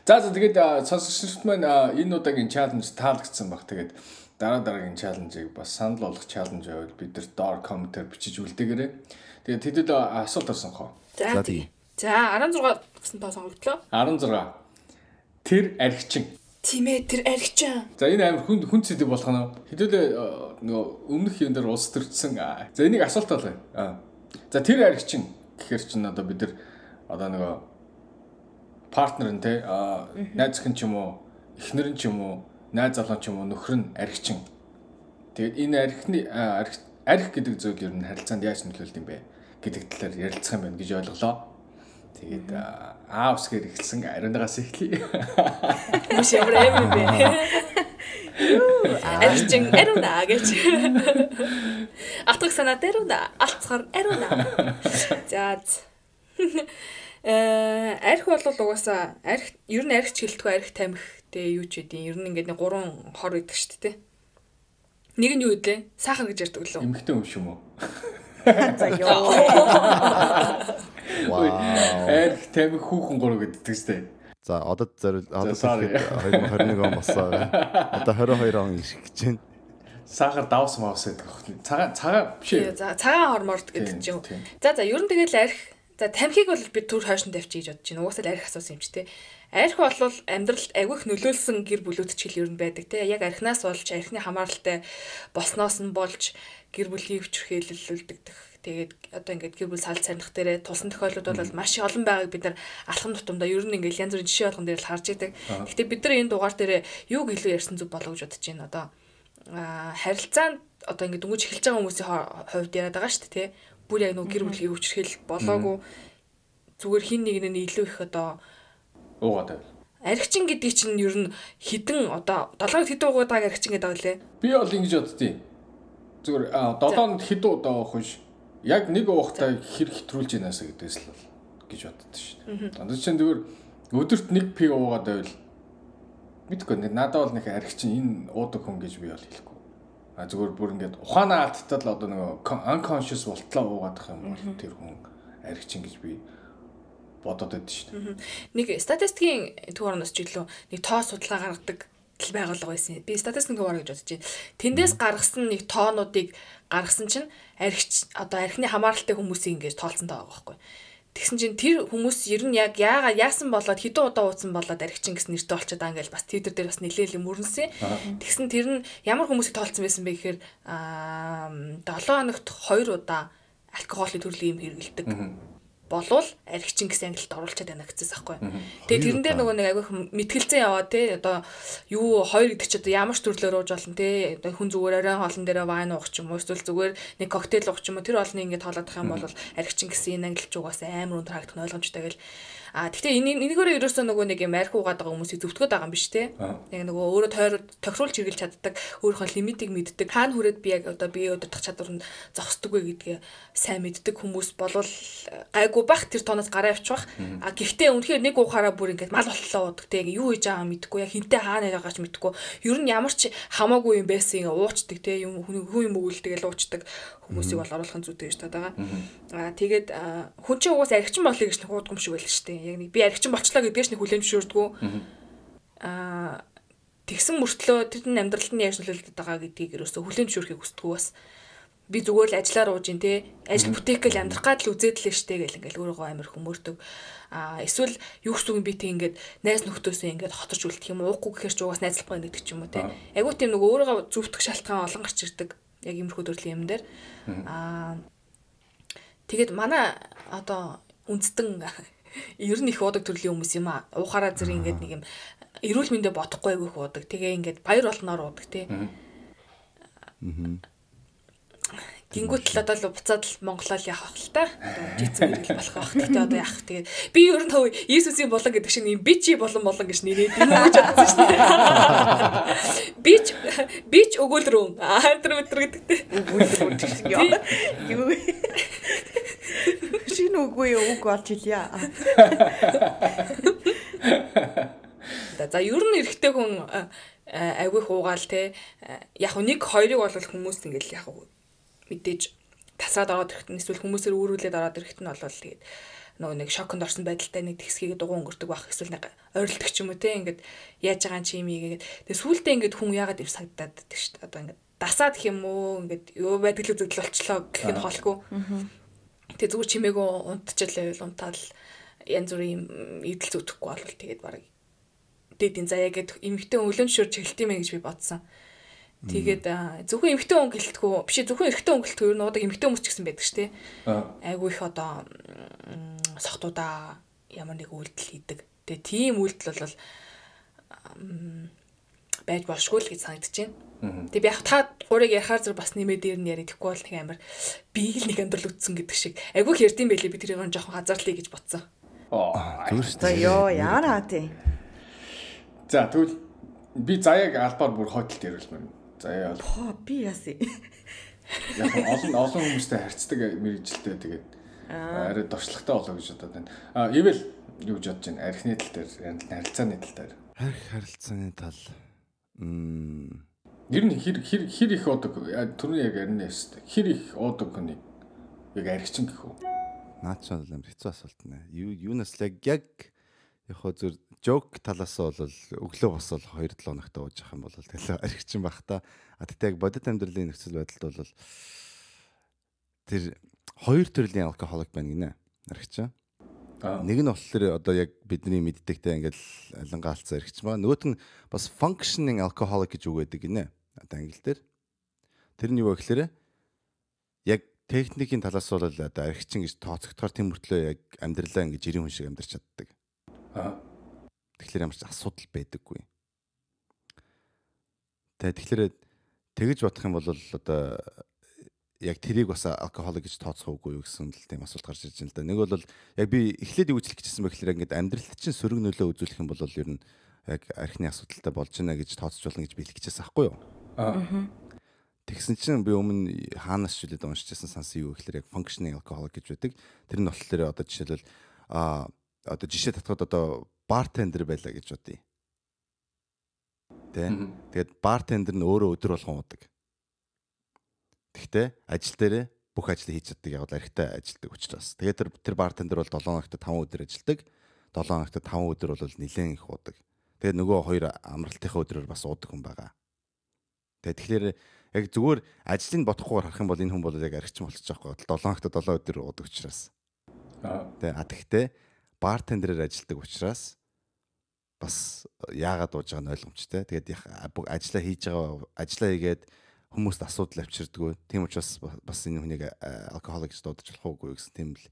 За за тэгээд сонсогчдод маань энэ удаагийн чаленж таалагдсан баг. Тэгээд дараа дараагийн чаленжийг бас санал болгох чаленж байвал бид нар доор комментээр бичиж үлдээгээрэй. Тэгээд тэдэд асуулт орсон хоо. За тийм. За 16 гэсэн тоо сонгогдлоо. 16. Тэр архичин. Тийм ээ тэр архичин. За энэ амар хүн хүн цэдэг болох нь хэдүүлээ нөгөө өмнөх юм дээр улс төрчсөн. За энийг асуулт болоо. Аа За тэр аригчин гэхэр чин одоо бид нар одоо нөгөө партнер нь те найз хэн ч юм уу эхнэр нь ч юм уу найз залуу ч юм уу нөхөр нь аригчин. Тэгээд энэ арихны арих гэдэг зүйл ер нь харилцаанд яаж нөлөөлд юм бэ гэдэг талаар ярилцах юм байна гэж ойлголоо. Тэгээд аа усгээр эхэлсэн ариунаас эхлэе. Маш ямар юм бэ? [LAUGHS] Арчин ариуна гэж. Атгах санаа ариуна, алцхаар ариуна. За. Э арх бол угаасаа арх ер нь архч гэлтгүй арх тамхи тэ юу ч үгүй. Ер нь ингээд нэг гурван хор идэг шүү дээ. Нэг нь юу вэ? Сахар гэж ярьдаг лөө. Эмхтэн юм шүү мө. За ёо. Арх тамхи хүүхэн гурав гэдэг шүү дээ. За одоо зорил одоо 2021 он болсон. [LAUGHS] Одоо 22 он ирэх гэж байна. Сахар давс мавс гэдэг байна. Цагаан цагаан биш ээ. За цагаан хорморд гэдэг чинь. За за ер нь тэгэл арх За тамхиг бол би түр хойшин тавьчих гэж бодож байна. Угаасаа л арх асуусан юм чи тээ. Арх бол амьдралд агиох нөлөөлсөн гэр бүлүүд ч хэл ер нь байдаг те. Яг архинаас болж архины хамааралтай болсноос нь болж гэр бүлийн өвчрхээлэлүүлдэг Тэгээд одоо ингээд гэр бүл салт сарних дээрээ тулсан тохиолдлууд бол маш олон байгааг бид нар алхам тутамдаа ер нь ингээд янз бүрийн жишээ болгон дээр л харж идэг. Гэтэ бид нар энэ дугаар дээрээ юу гэлөө ярьсан зүг болоо гэж бодож байна одоо. Аа харилцаанд одоо ингээд дөнгөж эхэлж байгаа хүмүүсийн хувьд яриад байгаа шүү дээ тий. Бүр яг нэг гэр бүлийн өвчрхэл болоогүй зүгээр хин нэг нь илүү их одоо уугаад байв. Аригчин гэдэг чинь ер нь хідэн одоо 7 хэдэн уугаад байгаа аригчин гэдэг байгаа лээ. Би бол ингэж боддتي. Зүгээр 7 хэдэн удаа уух биш яг нэг уухтай хэр хэтрүүлж яанаас гэдгээс л гэж боддоо шүү дээ. Дандаа чинь зүгээр өдөрт нэг пи уугаад байвал мэдгүй нэг надад бол нэг аригчин энэ уудаг хүн гэж би бол хэлэхгүй. А зүгээр бүр ингээд ухаанаа алдтал одоо нэг unconscious болтлоо уугаад байгаа юм бол тэр хүн аригчин гэж би бодоод байдаг шүү дээ. Нэг статистикийн төв орноос ч илүү нэг тоо судалгаа гаргадаг тэл байгууллага байсан. Би статистикийн төв орно гэж бодож байна. Тэндээс гаргасан нэг тоонуудыг гаргасан чинь архич одоо архины хамааралтай хүмүүсийг ингэж тоолцсон байгаа байхгүй. Тэгсэн чинь тэр хүмүүс ер нь яг яагаад яасан болоод хэдэн удаа ууцсан болоод архичин гэсэн нэртэй болчиход байгаа ингээл бас твиттер дээр бас нэлээдэл мөрөнсөн. Тэгсэн тэр нь ямар хүмүүсийг тоолцсон байсан бэ гэхээр аа 7 хоногт 2 удаа алкоголын төрлийн юм хэрэгэлдэг болвол архичин гэсэн ангилалд оруулчаад байна гэсэн байхгүй. Тэгээ тэрэн дээр нөгөө нэг айгүйх мэтгэлцэн яваа те одоо юу хоёр гэдэг чи одоо ямар ч төрлөөр ууж болно те. Одоо хүн зүгээр оройн хоолн дээр вайн уух ч юм уу эсвэл зүгээр нэг коктейл уух ч юм уу тэр олны ингээд тоолоодох юм бол архичин гэсэн энэ ангилалч угаас амар өндөр харагдах ойлгомжтой гэл А гэхдээ энэ энэгээр ерөөсөө нөгөө нэг юм арх угаад байгаа хүмүүсийг зөвтгöd байгаа юм биш те. Яг нөгөө өөрөө тойр тохируулж хэрглэж чаддаг, өөрийнхөө лимитийг мэддэг. Хаана хүрээд би яг одоо бие удирдах чадвар нь зогсдог вэ гэдгээ сайн мэддэг хүмүүс болвол гайгүй бах тэр тооноос гараа авчих. А гэхдээ үнэхээр нэг уухаараа бүр ингээд мал боллоо удаг те. Юу хийж байгаа мэдгүй, яг хинтээ хаана байгаач мэдгүй. Ер нь ямар ч хамаагүй юм байсан ингээ уучдаг те. Юм хүн юм өгүүлдэг л уучдаг хүмүүсийг бол оруулахын зүйтэй гэж таад байгаа. Аа тэгээд хүн чинь угаас архичин болъё гэж нэг хуудгам шиг байл шүү дээ. Яг нэг би архичин болчлоо гэдгээс нэг хүлээн зөвшөөрдгөө. Аа тэгсэн мөртлөө тэр нь амьдралд нь яаж нөлөөлөд байгаа гэдгийг ерөөсө хүлээн зөвшөөрөхийг хүсдэггүй бас. Би зүгээр л ажиллаар ууж ин тээ ажил бүтээгэл амьдрах гад л үзээд л штэ гэл ингээл өөрийгөө амар хүмүүрдэг а эсвэл юу гэсэн үг би тэг ингээд найз нөхдөөсөө ингээд хоторч үлдэх юм уухгүй гэхээр ч угаас найзлахгүй гэдэг ч юм уу те. Айгуу тийм нөгөө өөрийгөө зүвтэх шалтгаан олон гарч ирдэг яг иймэрхүү төрлийн юм дээр. Аа тэгээд манай одоо үндэстэн [LAUGHS] ер нь их уудаг төрлийн хүмүүс юм а уухаараа зэрэг ингээд нэг юм эрүүл мэндэ бодохгүй айгүй их уудаг. Тэгээ ингээд баяр болноор уудаг тий Гингүүт л одоо л буцаад л Монголоо явах л та. Жицэн мэрэгэл болох байх. Тэгтээ одоо яах. Тэгээд би ер нь тав Иесусийн болон гэдэг шиг юм би чи болон болон гэж нэрээ дэмэж чадсан шүү дээ. Бич бич өгөөл рүү. Аа тэр өтер гэдэгтэй. Өгөөл рүү. Юу. Шинэ үгүй үг болж илья. За ер нь эрэгтэй хүн айгүй хуугаал те яг нэг хоёрыг бол хүмүүс ингээл яг мэдээж тасраад ороод ирэхэд нь эсвэл хүмүүсээр үүрүүлээд ороод ирэхэд нь бол тэгээд нөгөө нэг шоконд орсон байдалтай нэг тэгсгийг дугуй өнгөрдөг байх эсвэл нэг ойрлдог ч юм уу те ингээд яаж байгаа чи юм ийгээд тэгээд сүултээ ингээд хүн яагаад ив сагдаад байдаг шүү дээ одоо ингээд дасаад гэх юм уу? Ингээд юу байдаг л үзэгдэл болчлоо гэх нь холгүй. Тэгээд зүгээр чимээгөө унтчихлаа унтаал янз бүрийн идэл зүтгэхгүй бол тэгээд барыг дээдийн заяа гэд эмгтэн өлөн шүр чиглэлт юм гэж би бодсон. Тэгээд зөвхөн эмгтэн хүн гэлтгүү биш зөвхөн эрэгтэн хүн гэлтгүү ер нь удаг эмгтэн хүмүүс ч гэсэн байдаг шүү дээ. Айгу их одоо сохтуудаа ямар нэг үйлдэл хийдэг. Тэгээ тийм үйлдэл бол байж болшгүй л гэж санагдаж байна. Тэгээ би яг та гурыг ярихаар зэрэг бас нэмээд дээр нь яриад ихгүй бол нэг амар би л нэг амьдрал үтсэн гэдэг шиг. Айгу их ярдсан байлээ би тэрийг жоохон хазаарлаа гэж бодсон. Аа. За ёо яараа тий. За тэгвэл би заяаг албаар бүр хойдолд ярилмаар За яа. Би яасан. Яг олон олон хүмүүстэй харьцдаг мэрэгжилтэй тэгээд арай дуршлагтай болоо гэж бодоод байна. А ивэл юу гэж бодож байна? Архины тал дээр, харилцааны тал дээр. Арх харилцааны тал. Мм. Ер нь хэр хэр хэр их уудаг түрүү яг арина яст. Хэр их уудаг хүний яг архичин гэх үү? Наад ч амар хэцүү асуулт нэ. Юу юунаас л яг яг хоо зүр жок талаас бол өглөө бас бол 2-7 хоногт ууж явах юм бол тэгэл архичин бах та. А тэгтээ яг бодит амьдралын нөхцөл байдалд бол тэр хоёр төрлийн алкоголик байна гинэ. Архичин. Нэг нь болохоор одоо яг бидний мэддэгтэй ингээл алангаалцсан архичин ба нөгөөт нь бас functioning alcoholic гэж үг байдаг гинэ. Одоо англи дээр. Тэр нь юу вэ гэхээр яг техникийн талаас бол одоо архичин гэж тооцогдохоор тийм мөртлөө яг амьдралаа ингэж 90 хүн шиг амьдарч чаддаг. Аа Тэгэхээр ямар ч асуудал байдаггүй. Тэгээ тэгэхээр тэгэж бодох юм бол одоо яг тэрийг бас алкоголик гэж тооцохгүй юу гэсэн л тийм асуулт гарч ирж байна л да. Нэг бол яг би эхлээд юу хэлчихсэн бэ гэхээр ингээд амьдралд чинь сөрөг нөлөө үзүүлэх юм бол ер нь яг архины асуудалтай болж байна гэж тооцож болно гэж би хэлчихсэн аахгүй юу? Аа. Тэгсэн чинь би өмнө хаанаас ч үлээд уншижсэн сансан юу гэхээр яг functioning alcoholic гэж байдаг. Тэр нь болохоор одоо жишээлбэл а одоо жишээ татхад одоо бартендер байлаа гэж бодъё. Тэ. Тэгээд бартендер нь өөрөө өдөр болгон уудаг. Гэхдээ ажил дээрээ бүх ажлыг хийж чаддаг яг л архитай ажилдаг учраас. Тэгээд тэр тэр бартендер бол 7 хоногт 5 өдөр ажилдаг. 7 хоногт 5 өдөр бол нэлээд их уудаг. Тэгээд нөгөө хоёр амралтынхаа өдрөөр бас уудаг хүн байгаа. Тэгээд тэгэхээр яг зүгээр ажлыг бодохгүй харах юм бол энэ хүн бол яг архич болчих жоохгүй. 7 хоногт 7 өдөр уудаг учраас. Тэгээд а тэгтээ бартендерээр ажилдаг учраас бас яагаад ууж байгаа нь ойлгомжтой. Тэгээд ажиллаа хийж байгаа ажиллаа хийгээд хүмүүст асуудал авчирдггүй. Тийм учраас бас энэ хүнийг алкоголик дуудаж болох уугүй гэсэн тийм л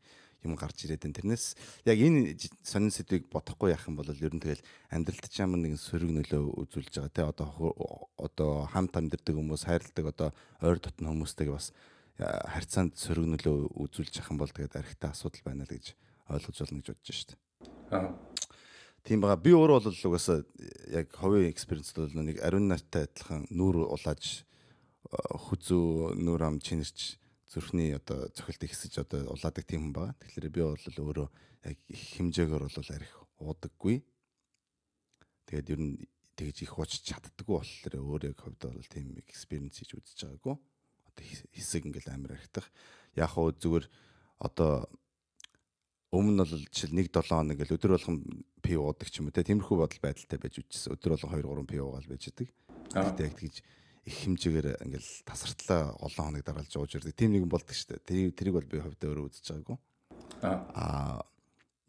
юм гарч ирээд энэ тэрнээс яг энэ сонин сэдвийг бодохгүй яах юм бол ер нь тэгэл амьдралд ч ямар нэгэн сөрөг нөлөө үзүүлж байгаа те одоо одоо хамт амьдардаг хүмүүс хайрладаг одоо ойр дотны хүмүүстэйг бас харьцаанд сөрөг нөлөө үзүүлж явах юм бол тэгээд архитай асуудал байна л гэж ойлгож болно гэж бодож штт. Аа. Тийм байгаа. Би өөрөө бол угаасаа яг ховын экспириенс бол нэг ариун нартай адилхан нүүр улааж хүзүү нүр ам чинэрч зүрхний одоо цохилт ихсэж одоо улаадаг тийм хүн байгаа. Тэгэхээр би бол өөрөө яг их хэмжээгээр бол арих уудаггүй. Тэгээд ер нь тэгж их ууч чаддаггүй болохоор өөрөө яг хувьд бол тийм экспириенс хийж үзэж байгаагүй. Одоо хэсэг ингээл амар архитах. Яг хөө зүгээр одоо өмнө нь бол жишээл 1 7 хоног ингээл өдөр болгон пи уудаг ч юм уу те тиймэрхүү бодол байдалтай байж үжсэн. Өдөр болгон 2 3 пи уугаал байж идэг. Тэгээд яг тэгж их хэмжээгээр ингээл тасартлаа олон хоног дараалж ууж ирдэг. Тийм нэгэн болдог шүү дээ. Тэрийг бол би хувьдаа өөрөө үзэж байгаагүй. Аа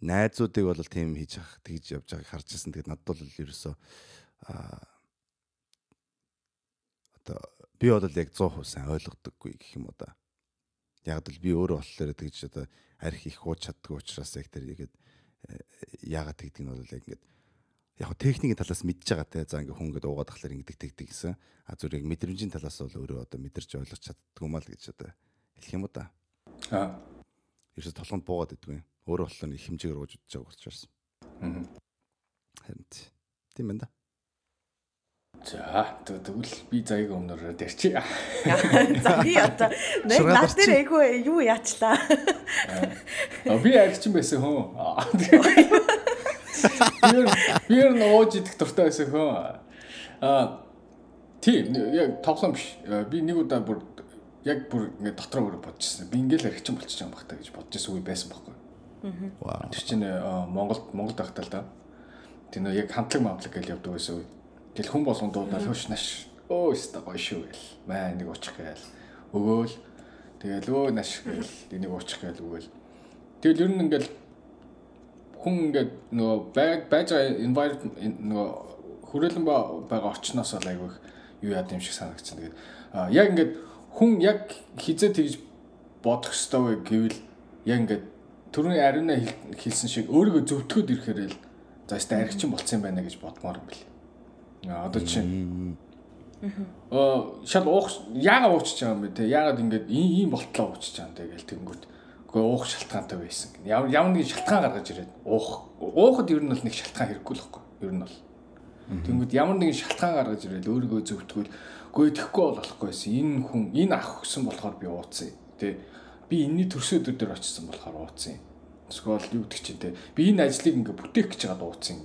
найзуудыг бол тийм хийж ах тэгж явж байгааг харж ирсэн. Тэгээд надад бол ерөөсөө аа одоо би бол яг 100% сайн ойлгодоггүй гэх юм уу да. Яг л би өөрөө болохоор тэгж одоо арх их ууж чаддгүй учраас яг тэр игээд яагаад тэгдэг нь бол яг ингээд яг техникийн талаас мэдж байгаа те за ингээ хүн ингээд уугаад тахлаар ингэдэг тэгдэг гэсэн. А зүгээр яг мэдрэмжийн талаас бол өөрөө одоо мэдэрч ойлгож чаддгүй маа л гэж одоо хэлэх юм уу да. Аа. Ерөөс толгонд буугаад идэггүй. Өөрөө болохоор их хэмжээгээр ууж удаж байгаа учраас. Аа. Харин тийм байна да. За тэгвэл би заяг өмнөрөө дэрчээ. [LAUGHS] За би одоо нэг над дээр айгүй юу яачлаа. Би арчин байсан хөө. Би ер нь ууж идэх дуртай байсан хөө. Аа тийм яг тоглоом биш. Би нэг удаа бүр яг бүр ингээд дотроо өөрөө бодчихсон. Би ингээл архичин болчих юм бахтаа гэж бодож байсан үе байсан байхгүй. Аа. Тэр чинь Монголд Монголд байхдаа л да. Тэр нөө яг хамтлаг мавлаг гэж явдаг байсан үе. Тэгэл хүн болгон дуудаад хөөш наш. Өө өстө гоё шүү гэл. Маа нэг уучих гээл. Өгөөл. Тэгэл өө наш гээл. Энийг уучих гээл өгөөл. Тэгэл ер нь ингээл хүн ингээд нөгөө байж байгаа environment нөгөө хүрээлэн байгаа орчноос л айгүй юу яд юм шиг санагдчихна. Тэгээд яг ингээд хүн яг хизээ тэгж бодох ёстой вэ гэвэл яг ингээд түрүүний ариуна хэлсэн шиг өөрийгөө зөвтгөхөд ирэхээр л за өстой аригчин болцсон юм байна гэж бодмоор юм бэл. Аа одоо чинь Аа шал уух яагаад уучиж байгаа юм бэ те яагаад ингэж ийм болтлоо уучиж байгаа юм те гэл тэнгүүт Гэхдээ уух шалтгаантай байсан. Ямар ямар нэгэн шалтгаан гаргаж ирээд уух уухад ер нь бол нэг шалтгаан хэрэггүй л хэвгүй. Ер нь бол. Тэнгүүд ямар нэгэн шалтгаан гаргаж ирээд өөрийгөө зөвтгөл гүй тэхгүй бол болохгүй байсан. Энэ хүн энэ ах өгсөн болохоор би ууцсан. Тэ би энэний төрсө өдөр дээр очсон болохоор ууцсан. Эсвэл юу гэдэг чинь тэ би энэ ажлыг ингээ бүтээх гэж байгаа ууцсан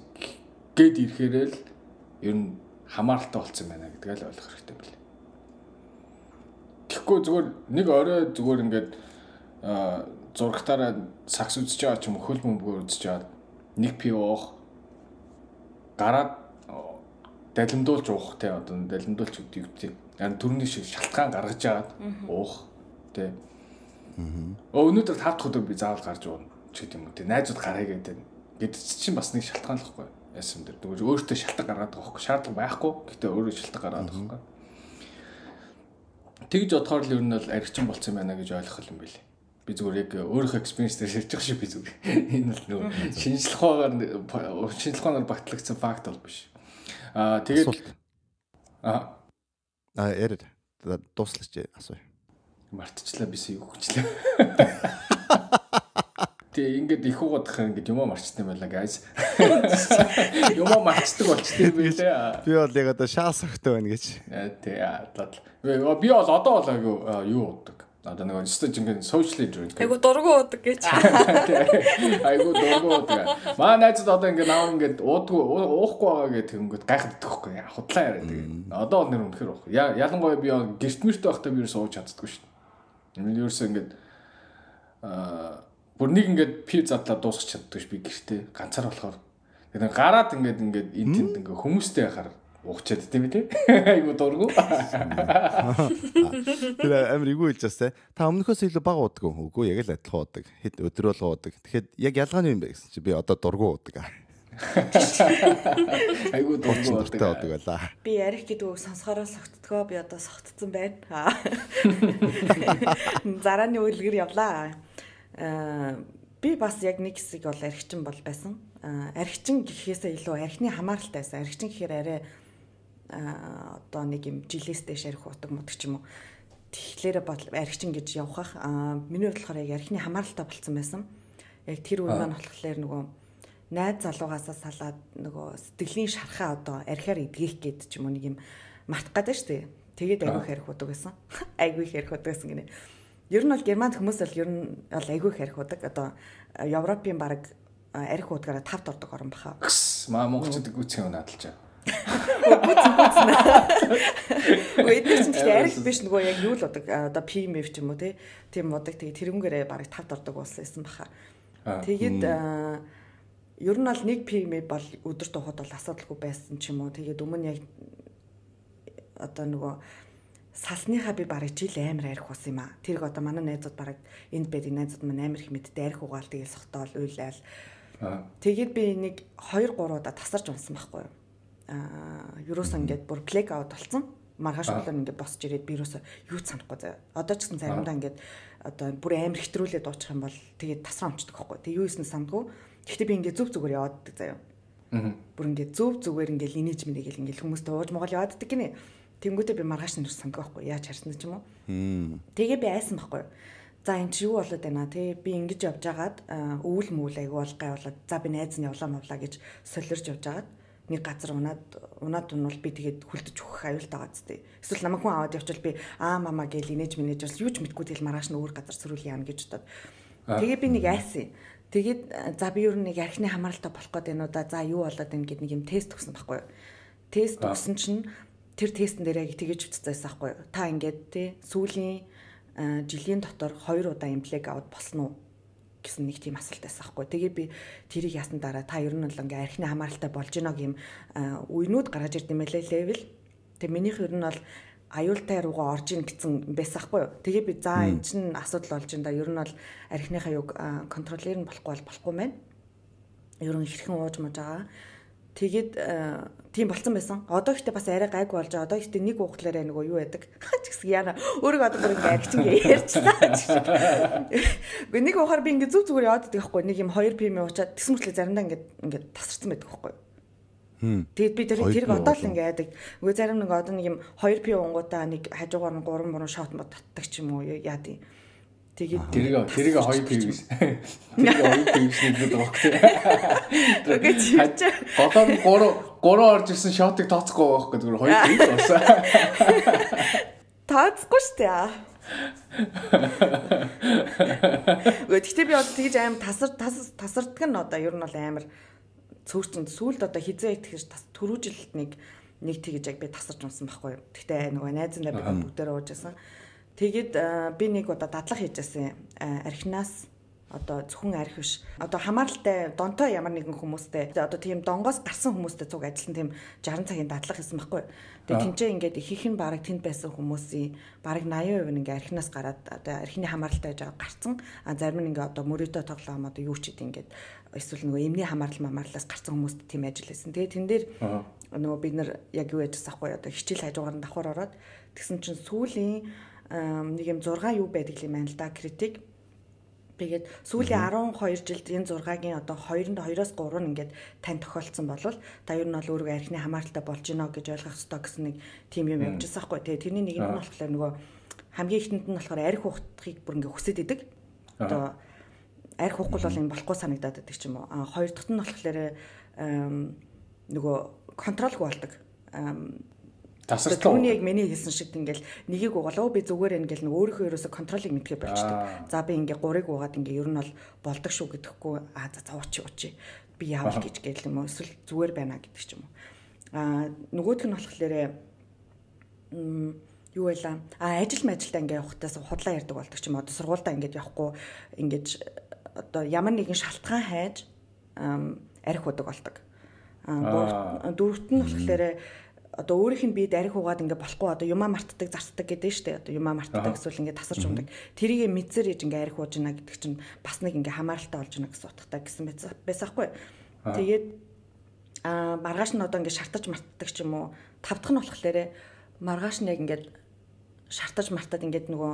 гэд ирэхээр л ер нь хамааралтай болцсон байна гэдгээ л ойлгох хэрэгтэй байна. Тэгэхгүй зүгээр нэг орой зүгээр ингээд зурагтаараа сакс үзэж байгаа ч юм уу хөл бөмбөгөөр үзэж байгаа нэг пи уух гараад далимдуулж уух те одоо далимдуулж юу гэдэг. Харин төрний шиг шалтгаан гаргаж агаад уух те. Аа. Өнөөдөр тав дахь өдөр би заавал гарч уурна ч гэдэг юм уу те. Найзууд гараа гэдэг. Гэд чинь бас нэг шалтгаан л хэвгүй. Яасан дээр дөрөж өөртөө шалтгаан гаргаад байгаа хөөхгүй. Шаардлага байхгүй. Гэтэ өөрөө шалтгаан гаргаад байгаа хөөхгүй. Тэгж бодохоор л ер нь бол аригчин болцсон байна гэж ойлгох юм билий би зүгээр яг өөрийнхөө экспириенс дээр шилжих шиг би зүгээр. [LAUGHS] Энэ бол нөгөө шинжлэх ухаанаар шинжлэх ухаанаар багтлагдсан факт бол биш. Аа тэгээд аа аа яриад дууслаач асуу. Мартчихлаа бис юу хүчлээ. [LAUGHS] Тэгээ ингээд их угаадах ингээд юмаа марчсан юм байна guys. [LAUGHS] Юмаа марчдаг болчтой юм билээ. Би бол яг одоо шаас өгтөө байна гэж. Тий. Би бол одоо бол юу юу уудаг Одоо нэг стаж ингээд social drink. Айгу дургу уудаг гэж. [LAUGHS] Айгу дургу уудаг. Маа найзад одоо ингээд наав ингээд уудгүй уухгүй байгаа гэх тэгэнгүүт гайхаад идэхгүй. Худлаа яриад тэгээ. Одоо нэр үнэхэр баг. Ялангуяа би гэрт мэрт байхдаа би ерөөсөө ууж чаддаггүй шүү. Энэ ерөөсөө ингээд аа бүр нэг ингээд пив задлаа дуусгах чаддаггүй ш би гэртээ ганцаар болохоор. Тэгэхээр гараад ингээд ингээд энэ тэнд ингээд хүмүүстэй яхаар Уучаад тийм үү? [LAUGHS] Айгу дургу. Тэр амир игүү хэлж бас те. Та өмнөхөөс илүү бага уудаг уу? Үгүй яг л адилхан уудаг. Хэд өдөр бол уудаг. Тэгэхэд яг ялгаа нь юм бэ гэсэн чи би одоо дургу уудаг. [LAUGHS] Айгу дургу уудаг байлаа. Би ярих гэдэг үг сонсохороо согтдгоо би одоо согтцсон байна. [LAUGHS] Зарааны үлгэр явлаа. Аа би бас яг нэг хэсэг бол архичин бол байсан. Архичин гэхээсээ илүү архины хамааралтай байсан. Архичин гэхээр арай одоо нэг юм жилээс дэш арх утаг мудаг ч юм уу. Тэгэхээр бол архичин гэж явах аа миний хувьд болохоор яг архины хамааралтай болцсон байсан. Яг тэр үе маань болохоор нөгөө найз залуугаасаа салаад нөгөө сэтгэлийн шархаа одоо архиар эдгэх гээд ч юм уу нэг юм мартах гэдэг шүү дээ. Тэгээд айгүй их арх удаг байсан. Айгүй их арх удаг байсан гинэ. Ер нь бол германд хүмүүс бол ер нь бол айгүй их арх удаг. Одоо Европын баг арх удагаараа тавд ордог орн баха. Маа монголчууд гүцэн надалж байгаа. Гүцэн гүцэн. Эдгээр чинь гэхдээ арх биш нөгөө яг юу л удаг одоо PMF ч юм уу тийм удаг тэгээ тэрнгээрээ барыг тавд ордог болсон байсан баха. Тэгээд ер нь бол нэг PMF бол өдөр тухайд бол асуудалгүй байсан ч юм уу тэгээд өмнө яг одоо нөгөө салсныхаа би барыг жил амар арх ус юм аа. Тэрг одоо манай найзууд барыг энд байдаг найзууд маань амар их мэдтэй арх угаал тэгэл сохтоол уйлал. Тэгээд би нэг 2 3 удаа тасарч унсан байхгүй юу аа юуроос ингээд бүр плек аут болсон. Маргааш өглөө ингээд босч ирээд би юуроос юу ч санахгүй заяа. Одоо ч гэсэн заримдаа ингээд одоо бүр амар хэтрүүлээд уучих юм бол тэгээд тасраа өмчдөг байхгүй. Тэг юу хийсэн сандгүй. Гэхдээ би ингээд зүг зүгээр явааддаг заяа. Бүр ингээд зүв зүгээр ингээд инээж мэнийгэл ингээд хүмүүстэй ууж могол явааддаг гинэ. Тэнгүүтээ би маргааш нь сандгүй байхгүй. Яаж харсан ч юм уу. Тэгээ би айсан байхгүй. За энэ чи юу болоод байна те би ингэж явж агаад өвөл мүл айгу бол гай болоод за би найз нь явлаа мовлаа гэж солирч явж агаад нэг газар унаад унаад унвал би тэгээд хүлдэж өгөх аюултай байгаа зү. Эсвэл намайг хүн аваад явчвал би аа мама гээл инээж минэж бас юу ч мэдгүй тэгэл маргааш нь өөр газар сөрүүл яана гэж бодоод. Тэгээ би нэг айсан. Тэгээд за би юу нэг архины хамааралтай болох гээд байна уу да. За юу болоод байна гэд нэг юм тест өгсөн байхгүй юу? Тест өгсөн чинь тэр тестэн дээр яг тэгэж үтцээс байхгүй юу? Та ингээд те сүүлийн жилийн дотор 2 удаа имплег аваад болсон уу? гэсэн нэг тийм асуулт байсан байхгүй. Тэгээ би тэрийг яасан дараа та ер нь бол ингээ архины хамааралтай болж гинэ гэм үенүүд гаргаж ирд юм байлээ левел. Тэгээ минийх ер нь бол аюултай руугаа орж ийн гэсэн байсан байхгүй юу. Тэгээ би за эн чин асуудал болж энэ да ер нь бол архиныхаа юг контролер нь болохгүй бол болохгүй мэн. Ер нь хэрхэн ууж маж байгаа. Тэгээд тийм болцсон байсан. Одоо ихтэй бас арай гайгүй болж байгаа. Одоо ихтэй нэг уухлаараа нөгөө юу байдаг. [LAUGHS] Ч гэсэн яана өөрөө одоо бүр ингэ арчинг ярьчлаа. Гэхдээ нэг уухаар би ингэ зүг зүгээр яваад байдаг байхгүй. Нэг юм 2 пм уучаад тэгсэн мэтлээ заримдаа ингэ ингэ тасарсан байдаг байхгүй. Тэгээд би тэр тэрг одоо л ингэ яадаг. Үгүй зарим нэг одоо нэг юм 2 пм унгуудаа нэг хажуугаар нь 3 3 шот мод татдаг ч юм уу яадیں۔ Тэгээд тэрийг [LAUGHS] тэрийг хоёр пивс. Тэрийг хоёр пивс нэгдэг байхгүй. Тэгээд одоо гурав гурав орж ирсэн шотыг тооцохгүй байх гэдэг нь хоёр пивс болсон. [LAUGHS] Тооцохгүй шүү дээ. Гэхдээ би одоо тэгж аим тасар тасардаг нь одоо ер нь бол амар цөөрчөнд сүулт одоо хизээ итгэж төрүүжилт нэг нэг тэгж яг би тасарч унсан байхгүй. Гэхдээ нөгөө найзандаа би бүгдээрээ уужсан. Тэгээд би нэг удаа дадлах хийжсэн архинаас одоо зөвхөн арх биш. Одоо хамааралтай донтой ямар нэгэн хүмүүстэй одоо тийм донгоос гарсан хүмүүстэй цуг ажилласан тийм 60 цагийн дадлах хийсэн байхгүй. Тэгээ тэнцээ ингээд ихийнх нь бараг тэнд байсан хүмүүсийн бараг 80% нь ингээд архинаас гараад одоо архины хамааралтай байж байгаа гарцсан. А зарим нь ингээд одоо мөрөдөө тоглоом одоо юу ч гэдэг ингээд эсвэл нөгөө эмний хамаарал мамаарлаас гарсан хүмүүст тийм ажил хийсэн. Тэгээ тэн дээр нөгөө бид нар яг юу яжсан ахгүй одоо хичээл хажуугаар нь давхар ороод тэгсэн чинь сүүлийн нэг юм 6 юу байдаг юм байна л да критик. Тэгээд сүүлийн 12 жилд энэ 6-гийн одоо 2-2-оос 3 нь ингээд тань тохиолдсон болвол та ер нь бол өөрийгөө архины хамааралтай болж гинэ гэж ойлгох хэрэгтэй гэсэн нэг тим юм байгаа байхгүй. Тэгээ тэрний нэг нь болохоор нөгөө хамгийн ихэнд нь болохоор арх ухахыг бүр ингээд хүсэж идэг. Одоо арх ухахгүй бол юм болохгүй санагдаад байдаг ч юм уу. А хоёр дахь нь болохоор нөгөө контролгүй болдог. Тасарчлаа. Түүний яг миний хэлсэн шиг ингээл нэгийг угаалаа би зүгээр ингээл өөрийнхөө ерөөсө контролыг мэдхээ болчдөг. За би ингээ гурыг угаад ингээ ер нь бол болдог шүү гэдэхгүй аа за за уучи би яавал гэж гээл юм уу эсвэл зүгээр байна гэдэг ч юм уу. Аа нөгөөх нь болохоор юу байла а ажил мэжилдаа ингээ явахтаас худлаа ярддаг болдог ч юм одоо сургуультай ингээд явахгүй ингээд одоо ямар нэгэн шалтгаан хайж арх удаг болдог. А дөрөвт нь болохоор одоо өөрийнх нь биед арх угаад ингээ болохгүй одоо юмаа мартдаг зартдаг гэдэг нь шүү дээ. Одоо юмаа мартдаг эсвэл ингээ тасарч ундаг. Тэрийг мэдсээр иж ингээ арх ууж гинэ гэдэг чинь бас нэг ингээ хамааралтай болж гинэ гэсэн утгатай гэсэн байсаахгүй. Тэгээд а маргааш нь одоо ингээ шартаж мартдаг ч юм уу. Тавдах нь болохоор маргааш нь яг ингээд шартаж мартаад ингээд нөгөө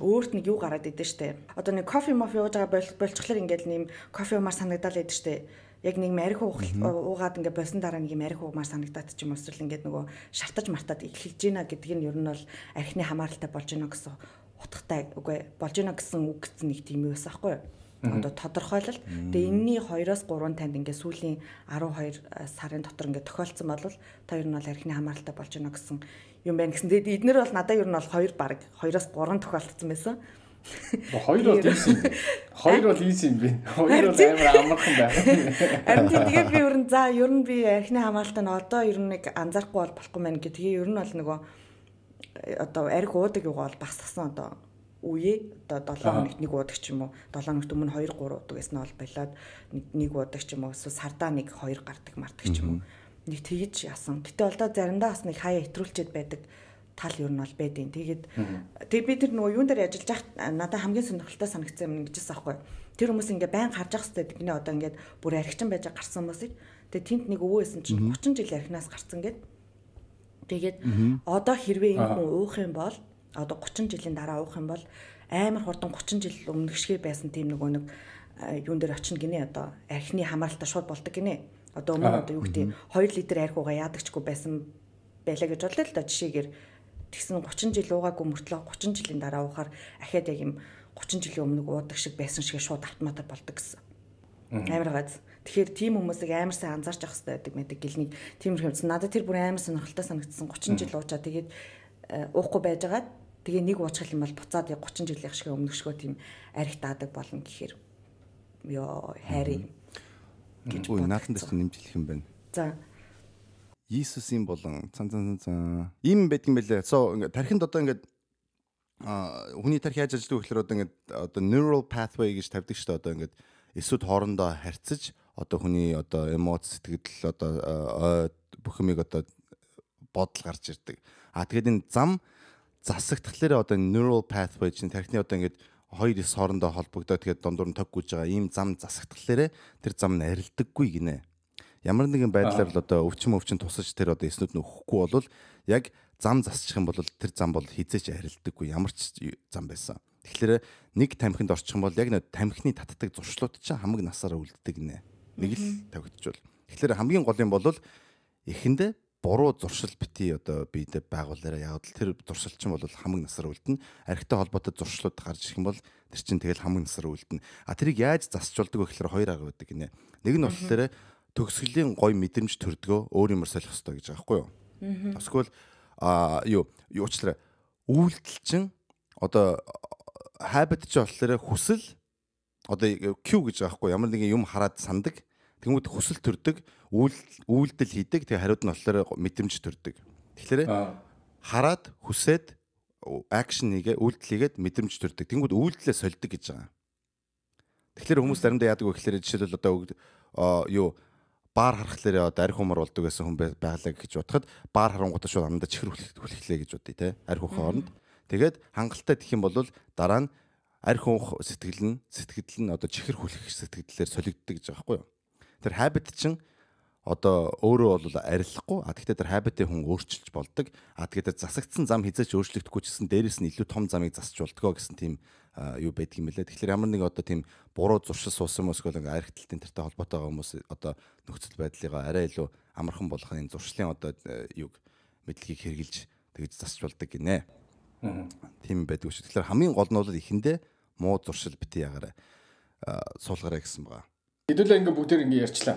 өөрт нэг юу гараад идэв штэ. Одоо нэг кофе мофи ууж байгаа болчихлоор ингээд нэм кофе умаар санагдал идэв штэ яг нэг марих уугаад ингээ босон дараа нэг марих уугмаар санагдаад ч юм уу эсвэл ингээд нөгөө шартаж мартаад эхэлж гинэ гэдэг нь ер нь бол архины хамааралтай болж гинэ гэсэн утгатай үгүй болж гинэ гэсэн үг гэсэн нэг тийм юу байсан аахгүй юу одоо тодорхойлол. Тэгээ энэний 2-оос 3 танд ингээ сүүлийн 12 сарын дотор ингээ тохиолдсон бол та ер нь бол архины хамааралтай болж гинэ гэсэн юм байна гэсэн. Тэгээд эднэр бол надад ер нь бол 2 баг 2-оос 3 тохиолдсон байсан. Хоёр бол ийсэн. Хоёр бол ийсэн юм бэ. Хоёр бол амар амархан байна. Харин тэгээд би ер нь за ер нь би архины хамгаалалтаа нь одоо ер нь нэг анзаарахгүй бол болохгүй мэн гэх. Тэгээ ер нь бол нөгөө одоо арх уудаг юу бол багсгсан одоо үе одоо 7 хоногт нэг уудаг ч юм уу 7 хоногт өмнө 2 3 уудаг гэсэн нь бол болоод нэг уудаг ч юм уу эсвэл сардаа нэг 2 гардаг мардаг ч юм уу нэг тэгж яасан. Гэтэ да заримдаа бас нэг хаяа итрүүлчихэд байдаг тал юу нь бол байдیں۔ Тэгээд тэг би тэр нөгөө юун дээр ажиллаж байхад надад хамгийн сонирхолтой санагдсан юм ингэжсэн аахгүй. Тэр хүмүүс ингээ байн харж ах хэвээр тэгнэ одоо ингээд бүр архичин байж гарсан хүмүүсийг тэг тент нэг өвөө байсан чинь 30 жил архинаас гарсан гэд. Тэгээд одоо хэрвээ энэ хүн уух юм бол одоо 30 жилийн дараа уух юм бол амар хурдан 30 жил өмнөх шиг байсан тийм нөгөө нэг юун дээр очино гинэ одоо архины хамааралтай шууд болдог гинэ. Одоо өмнө одоо юу гэдэг 2 литр арх уугаа яадагчгүй байсан байлаа гэж бодлоо л да жишээгээр тэгсэн 30 жил уугаагүй мөртлөө 30 жилийн дараа уухаар ахаад яг юм 30 жилийн өмнө уудаг шиг байсан шиг шууд автоматар болдог гэсэн. Амар газ. Тэгэхээр тийм хүмүүсийг амар сайн анзаарч явах хэрэгтэй байдаг мэдэг гэлнийг тиймэрхүү юмсан. Надад тэр бүр амар сонирхолтой санагдсан 30 жил уучаа тэгээд э, уухгүй байжгаад тэгээ нэг уучих юм бол буцаад яг 30 жилийн шиг өмнөшгөө тийм арх таадаг болно гэхээр ёо хайрын гэж бод. Наатан дээр нэмж хэлэх юм байна. За Иесусийн болон цан цан цан ийм байдаг юм байлээ. So ингээд тархинд одоо ингээд а хүний тархи яаж ажилладаг гэхээр одоо ингээд одоо neural pathway гэж тавьдаг шүү дээ. Одоо ингээд эсүүд хоорондоо харьцаж одоо хүний одоо эмоц сэтгэл одоо ой бүх юмыг одоо бодол гарч ирдэг. А тэгээд энэ зам засагдхлаарэ одоо neural pathway чинь тархины одоо ингээд хоёр эс хоорондоо холбогдоод тэгээд дундуур нь тог гүйж байгаа ийм зам засагдхлаарэ тэр зам нь арилдаггүй гинэ ямар нэгэн байдлаар л одоо өвчин өвчин тусаж тэр одоо эснүүд нь өхгүй бол яг зам засчих юм бол тэр зам бол хизээч арилдаггүй ямар ч зам байсан. Тэгэхээр нэг тамхинд орчих юм бол яг нэг тамхины татдаг зуршлууд чинь хамаг насаараа үлддэг нэ. Нэг л тавигдчихвол. Тэгэхээр хамгийн гол юм бол эхэндээ буруу зуршил бити одоо биедээ байгуулаараа яваад тэр зуршил чинь бол хамаг насаар үлдэнэ. Архитай холбоотой зуршлууд гарч ирэх юм бол тэр чинь тэгэл хамаг насаар үлдэнэ. А тэрийг яаж засчулдаг вэ гэхээр хоёр арга байдаг гинэ. Нэг нь болохоор төгсгөлийн гой мэдрэмж төрдгөө өөр юмар солих хэрэгтэй гэж байгаа байхгүй юу? Эсвэл а юу юу уучраа үйлдэл чинь одоо habit ч болохоор хүсэл одоо Q гэж байгаа байхгүй ямар нэгэн юм хараад сандаг. Тэгмүүд хүсэл төрдөг үйлдэл хийдэг тэгээ хариуд нь болохоор мэдрэмж төрдөг. Тэгэхээр хараад хүсээд акшн хийгээ үйлдэл хийгээд мэдрэмж төрдөг. Тэгмүүд үйлдэлээ сольдог гэж байгаа. Тэгэхээр хүмүүс заримдаа яадаг вэ гэхээр жишээлбэл одоо юу баар харахлаар одоо арх хумар болдог гэсэн хүн байглаа гэж бодоход баар харангуудаа шууд амдаа чихэр хүлэхлээ гэж бодъё те арх ухаан оронд тэгээд хангалттай тэх юм бол дараа нь арх унх сэтгэл нь сэтгэл нь одоо чихэр хүлэх сэтгэлээр солигддог гэж байгаа байхгүй юу? Тэр habit чинь одоо өөрөө бол арилахгүй а тэгэхээр тэр habit-ийг хүн өөрчилж болдог а тэгэхээр засагдсан зам хизээч өөрчлөгдөхгүй ч гэсэн дээрэс нь илүү том замыг засч болдгоо гэсэн тийм юу байдаг юм бэлээ. Тэгэхээр ямар нэг одоо тийм буруу зуршил суусан хүмүүс эсвэл ингээ архитектийн тэртэй холбоотой байгаа хүмүүс одоо нөхцөл байдлыгаа арай илүү амархан болгох энэ зуршлын одоо юг мэдлэгийг хэрэгжилж тэгж засч болдог гинэ. Тийм байдаг шүү. Тэгэхээр хамгийн гол нь бол эхэндээ муу зуршил бити ягаараа суулгаарай гэсэн байгаа. Хэдүүлээ ингээ бүгдээр ингээ ярьчлаа.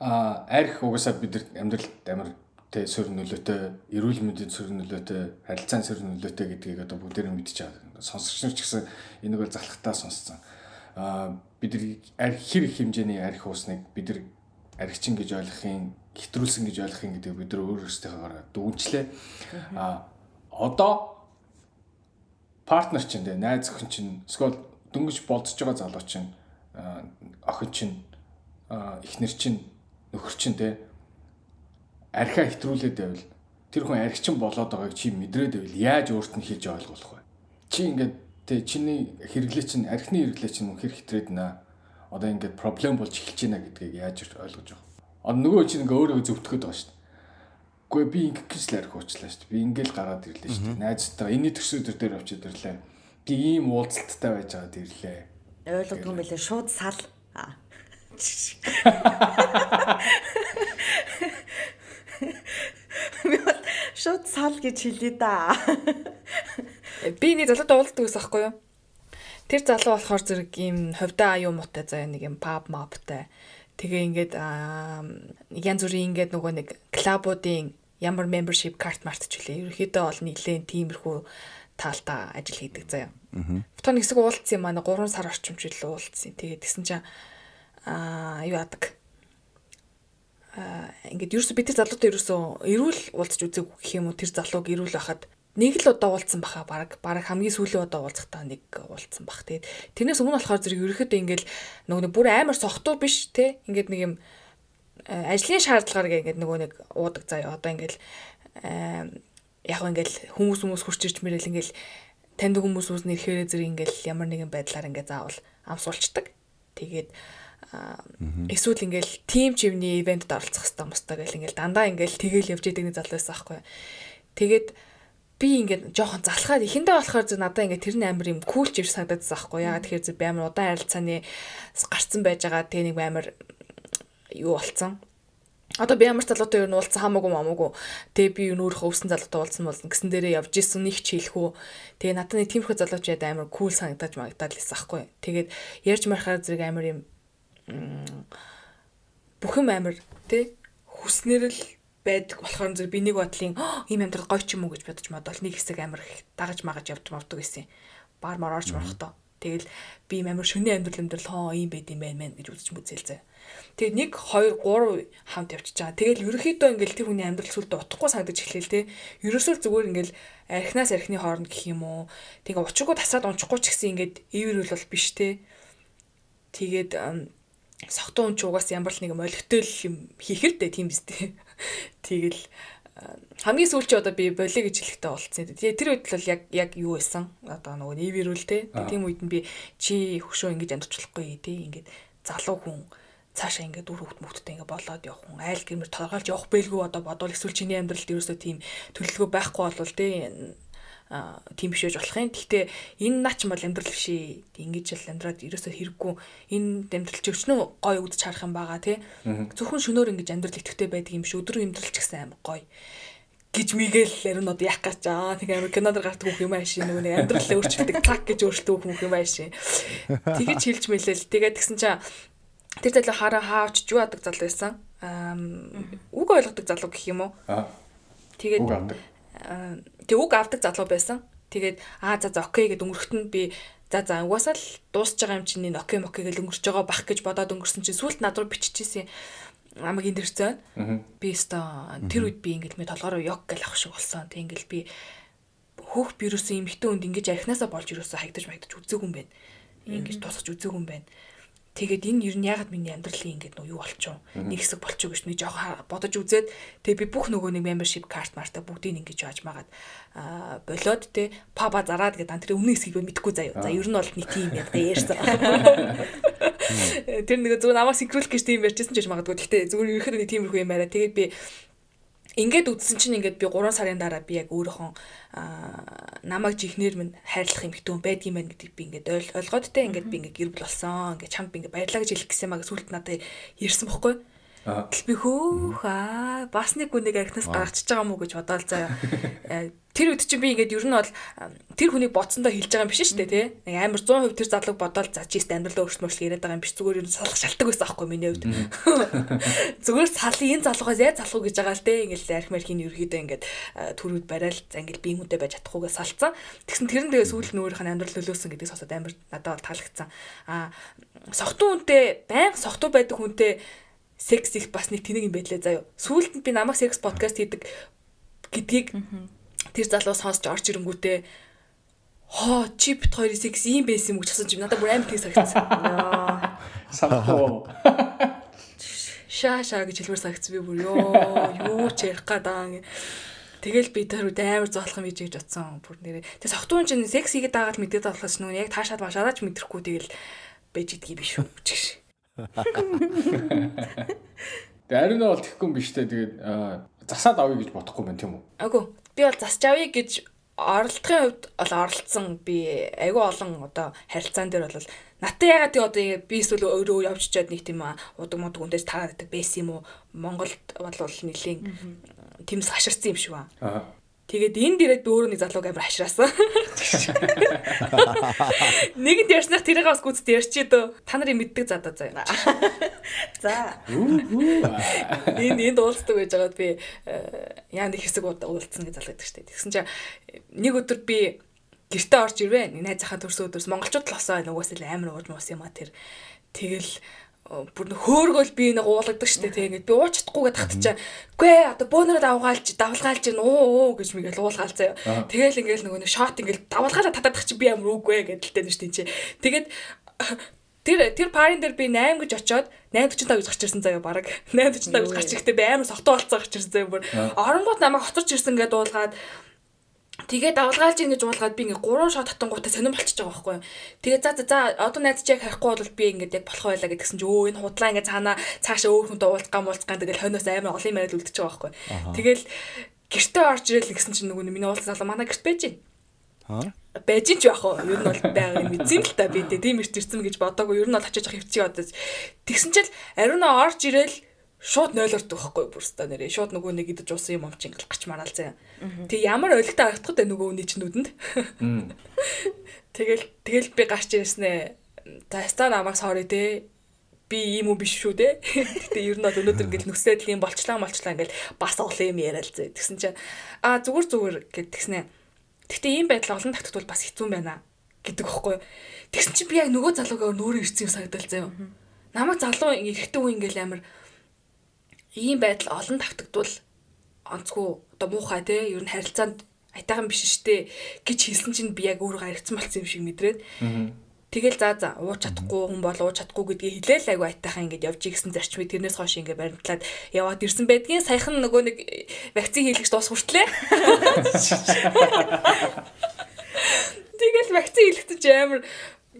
Аа арх угаасаа бид амьдралд амар тэ сөр нөлөөтэй, эрүүл мэндийн сөр нөлөөтэй, харилцааны сөр нөлөөтэй гэдгийг одоо бүгдээрээ мэдчихэе. Сонсогч нар ч гэсэн энийг бол залхахтаа сонсцсон. Аа бид нар хэр их хэмжээний архуусныг бид нар архичин гэж ойлгохын, хэтрүүлсэн гэж ойлгохын гэдэг бид нар өөрөөсөө дүгнчлээ. Аа одоо партнер чинь тэ найз охин чинь эсвэл дөнгөж болцож байгаа залуу чинь охин чинь эхнэр чинь нөхөр чинь тэ архиа хэтрүүлээд байвал тэр хүн архичин болоод байгааг чи мэдрээд байвал яаж өөрт нь хэлж ойлгох вэ? Чи ингээд тэ чиний хэрэглээ чинь архины хэрэглээ чинь үнэхэр хэтрээд наа. Одоо ингээд проблем болж эхэлж байна гэдгийг яаж ойлгож байгаа. Одоо нөгөө чинь ингээ өөрөө зөвтгөхөд байгаа шүү дээ. Гэхдээ би ингээ гэж л арх уучлаа шүү дээ. Би ингээл гараад ирлээ шүү дээ. Найзтайгаа энэний төсөөдөр дээр очиод ирлээ. Би ийм уулзалттай байж байгаад ирлээ. Ойлгодгүй мөлий шууд сал. Шууд сал гэж хэлээ да. Би нэг залуутай уулздаг гэсэн аахгүй юу? Тэр залуу болохоор зэрэг ийм ховдоо аюу муутай заяа нэг юм паб маптай. Тэгээ ингээд янз бүрийн ингээд нөгөө нэг клабуудын ямар membership card мартч үлээ. Ерөнхийдөө бол нэлээд тиймэрхүү таалтаа ажил хийдэг заяа. Аа. Фото нэг хэсэг уулцсан юм аа 3 сар орчим жил уулцсан. Тэгээд тэгсэн чинь аа юу яадаг? Ингээд ерөөсө бид тэр залуутай ерөөсө эрүүл уулзч үзег гэх юм уу? Тэр залууг эрүүл байхад нэг л удаа уулзсан баха баг баг хамгийн сүүлийн удаа уулзахдаа нэг уулзсан бах тэгээд тэрнээс өмнө болохоор зэрэг ерөөхдөө ингээд нөгөө нэг бүр амар сохтуу биш те ингээд нэг юм ажлын шаардлагаар ингээд нөгөө нэг уудаг заяа. Одоо ингээд яг ингээд хүмүүс хүмүүс хурч ирж мэрэл ингээд танд хүмүүс үс нэрхээрээ зэрэг ингээд ямар нэгэн байдлаар ингээд заавал амсуулцдаг. Тэгээд эсвэл ингээл тим чивний ивентэд оролцох хэрэгтэй мостой гэл ингээл дандаа ингээл тэгэл явж идэг нэг залуу байсан аахгүй. Тэгээд би ингээд жоохон залхаад ихэндээ болохоор зү надаа ингээд тэр нь амар юм кул чив санагдаад байхгүй яа тэгэхээр зү би амар удаан харилцааны гарцсан байж байгаа тэг нэг амар юу болцсон Одоо би ямар залуутай юу уулзсан хамаагүй мамаагүй. Тэгээ би юу нөөрхөө өвсөн залуутай уулзсан болно гэсэн дээрээ явж исэн нэг ч хэлэхүү. Тэгээ надад нэг тиймэрхүү залууч яд амар кул санагдаж магадад лээс ахгүй. Тэгээд ярьж мархаар зэрэг амар юм бүх юм амар тий хүснэр л байдаг болохоор зөв би нэг бодлын ийм амьдрал гоё ч юм уу гэж бодож модол нэг хэсэг амар их дагаж магаж явж мавдаг гэсэн. Бар мар орж морохдоо. Тэгэл би амар шөнийн амьдрал амьдрал хоо ийм байд юм байна мэн гэж үзэж мүзэл зэ. Тэгээ нэг 2 3 хамт явчихж байгаа. Тэгэл ерөөхдөө ингээл тэр хүний амьдрал сүлдө утахгүй санагдаж эхлэв те. Ерөөсөө зүгээр ингээл архинаас архины хооронд гэх юм уу. Тэгээ учиргүй тасаад унчихгүй ч гэсэн ингээд ивэрүүл бол биш те. Тэгээд согтун ч угаас ямар л нэг молигтой юм хийхэр дээ тийм биз дээ. [LAUGHS] Тэгэл хамгийн сүүлчээ одоо би болио гэж хэлэхдээ болцсон. Тэгээ тэр үед л яг яг юу байсан? Одоо нөгөө нээвэрүүл те. Тийм үед нь би чи хөшөө ингэж амдчлахгүй те. Ингээд залуу хүн цаашаа ингээд үр хөвгт мөвгттэй ингээд болоод явах хүн айл гэмэр торгоолж явах бэлгүй одоо бодвол эсвэл чиний амьдралд ерөөсөө тийм төлөвлөгөө байхгүй болвол те тийм биш байж болох юм. Гэхдээ энэ наач бол амьдрал биш ээ. Ингэж л амьдраад ерөөсөө хэрэггүй. Энэ амьдрал чи өчнөө гой үдч харах юм байгаа тий. Зөвхөн шөнөөр ингэж амьдрал итгэвтэй байдаг юм биш. Өдөр амьдрал ч гэсэн амар гой гэж мигэл яринууд яах гэж аа тэг амар кинодор гардаг бүх юм ааш нөгөө нэг амьдрал өөрчлөлтөг цаг гэж өөрчлөлтөг бүх юм ааш тэгэж хэлж мэлэл тэгээд тэгсэн чинь тэр залуу хараа хаач юу адаг залуу байсан үг ойлгодог залуу гэх юм уу тэгээд тэг үг авдаг залуу байсан. Тэгээд аа за за окей гэд өнгөрөхт нь би за за угаасаа л дуусж байгаа юм чинь окей мокей гэл өнгөрч байгаа бах гэж бодоод өнгөрсөн чинь сүулт над руу биччихсэн амаг эндэрцэн. Би өстой тэр үед би ингээл мэ толгороо ёг гэл авах шиг болсон. Тэг ингээл би хөөх вирусын эмхтэн үнд ингэж архинасаа болж юусаа хаягдаж маягдаж үзээгүй юм байна. Ингэж тусгаж үзээгүй юм байна. Тэгээд энэ ер нь ягаад миний амьдралын ингээд нөө юу болчихоо нэг хэсэг болчихоо гэж нэг жоохон бодож үзээд тэгээд би бүх нөгөө нэг membership card мартаа бүгдийг ингэж яаж магаад аа болоод те паба зараад гэдэг ан тэр өмнө хэсгийг би мэдэхгүй заяа. За ер нь бол нэг тийм яг ярьсан. [LAUGHS] Тэр нэг зүгээр намайг синхруулах гэж тийм ярьжсэн ч гэж магадгүй. Гэхдээ зүгээр ерөөхдөө нэг тиймэрхүү юм арай. Тэгээд би Ингээд үдсэн чинь ингээд би 3 сарын дараа би яг өөрөөхөн намайг жихнэр минь хайрлах юм хтүүн байдгийм байх гэдгийг би ингээд ойлгоод те ингээд би ингээд гэр бүл болсон ингээд чамд би ингээд баярлаа гэж хэлэх гэсэн мага сүлд надад ярьсан бохгүй. Тэгэл би хөөх аа бас нэг хүнийг архинаас гаргачихж байгаа мó гэж бодоол заяа. Э, Тэр үед чинь би ингээд ер нь бол тэр хүнийг бодсондоо хэлж байгаа юм биш шүү дээ тий. Нэг амар 100% тэр залууг бодоол за чист амьдрал өөрчлөлт мөрчлөг яриад байгаа юм биш зүгээр юм салах шалтгаан байсан аахгүй миний хувьд. [LAUGHS] Зүгээр салын энэ залуугаас яаж салах уу гэж байгаа л дээ. Ингээд арх мархийн ерөөдөө ингээд төрүүд барайл за ингээд би хүнтэй байж чадахгүйгээ салцсан. Тэгсэн тэр нь тэгээ сүүлд нь өөрийнх нь амьдрал нөлөөсөн гэдгийг сонсоод амар надад бол таалагдсан. Аа сохтуу хүнтэй баян сохтуу байдаг хүнтэй секс их бас нэг тэнэг юм байдлаа заяа. Сүүлд нь би намайг секс подкаст хийдэг гэдгийг тэр залуу сонсч орж ирэнгүүтээ хоо чи бит хоёрын секс ийм байсан юм гэж асууж надад бүр амар тийм санагдсан. Санахгүй. Ша ша гэж хэлмээр санагдсан би бүр ёо юу ч ярих гадаа. Тэгэл би тэр амар зоолох юм гэж бодсон. Бүр нэрээ. Тэг согтуун чинь секс хийгээд байгаа л мэдээд болохоос нүн яг таашаад машаач мэдрэхгүй тэгэл байж идгийг биш үү гэж. Тэг ариун бол тэхгүй юм биш үү тэгээд засаад авъя гэж бодохгүй байна тийм үү? Агүй би бол засч авъя гэж оролдохын хувьд бол оролцсон. Би айгүй олон одоо харилцаан дээр бол натаа ягаад тий одоо би эсвэл өөрөө явчихад нэг тийм удаг мудаг үндээс таарад байдаг байсан юм уу? Монголд бол нэлийн тэмс хаширсан юм шиг ба. Аа Тэгээд энэ дээрээ би өөрөө нэг залууг амар хашраасан. [LAUGHS] Нэгэнд ярьснах тэрийг бас гүцэд ярьчээ дөө. Та нарын мэддэг задаа заяа. За. Энд энд уулздаг байж байгаад би э, яа нэг хэсэг уулзсан гэж залгаад штэ. Тэгсэн чинь нэг өдөр би гэртээ орж ирвэ. Найзынхаа төрсөн өдөрс монголчууд л осоо нөгөөс л амар ууж муус юм а тэр. Тэгэл бүр нөх хөөргөл би нэг уулагддаг штэ тий ингээд би ууч чадахгүйгээ татчихаа. Үгүй ээ одоо бөөнөрөө давгаалж давлгаалж гин уу уу гэж мигээл уулгаал заяа. Тэгэл ингээд нөгөө нэг шот ингээд давлгаалаа татаад чи би ямар үгүй гэдэлтэй нь штэ чи. Тэгээд тэр тэр парин дээр би 8 гэж очоод 8:45 гэж гарч ирсэн заяа баг. 8:45 гэж гарч ирэхдээ би амар сохтуу болцоо гарч ирсэн заяа бүр. Оронгууд намайг хоцорч ирсэн гэдээ уулгаад Тэгээд давлгаалж ийн гэж уулгаад би ингээ 3 шот татангуудаа сонирн болчихж байгаа байхгүй юу. Тэгээд за за одоо найз чи яг харахгүй бол би ингээ яг болох байлаа гэдгсэн чи өө энэ худлаа ингээ цаана цаашаа өөр хүнтэй уулзгаан муулзгаан тэгэл хойноос амар олон яриад үлдчихэж байгаа байхгүй юу. Тэгэл гэртээ орж ирэл гэсэн чинь нөгөө миний уулзсан залуу манай гэрт байж гин. Аа байж ч яах вэ? Ер нь бол байгаа юм эзэн л та би тийм ирч ирсэн гэж бодоагүй. Ер нь бол очиж явах хөвчий одоо. Тэгсэн чил ариуна орж ирэл шууд нойлордог байхгүй бүрстэ нэрээ шууд нөгөө нэг идэж уусан юм омч ингээл гарч мараал заяа. Тэг ямар ойлгохтой харагдах вэ нөгөө үний чинь нүдэнд. [LAUGHS] Тэгэл тэгэл би гарч ирснэ. Таста намайг sorry те. Би ийм юм биш шүү те. [LAUGHS] Гэтэ ер нь бол өнөөдөр ингээл нүсэдл юм болчлаа молчлаа ингээл бас олон юм яриа л зэ. Тэгсэн чинь аа зүгээр зүгээр гэд тэгснэ. Гэтэ ийм байдал олон тагтд бол бас хэцүү байна гэдэг байхгүй. Тэгсэн чинь би яг нөгөө залуугаар нөөрэ ирсэн юм санагдал заяа. Намайг залуу эрэгтэй үе ингээл амар ийм байдал олон давтагдвал онцгүй одоо муухай те ер нь харилцаанд айтайхан биш штэ гэж хэлсэн чинь би яг өөрөө гаригдсан болсон юм шиг мэдрээд Тэгэл за за ууч чадахгүй хүн бол ууч чадахгүй гэдгийг хэлээл айгу айтайхан ингэж явж игсэн зарчмыг тэрнээс хойш ингэ баримтлаад яваад ирсэн байдгийн саяхан нөгөө нэг вакцин хийлгэж дуус хүртлээ. [LAUGHS] Тэгэл вакцин хийлгэж амар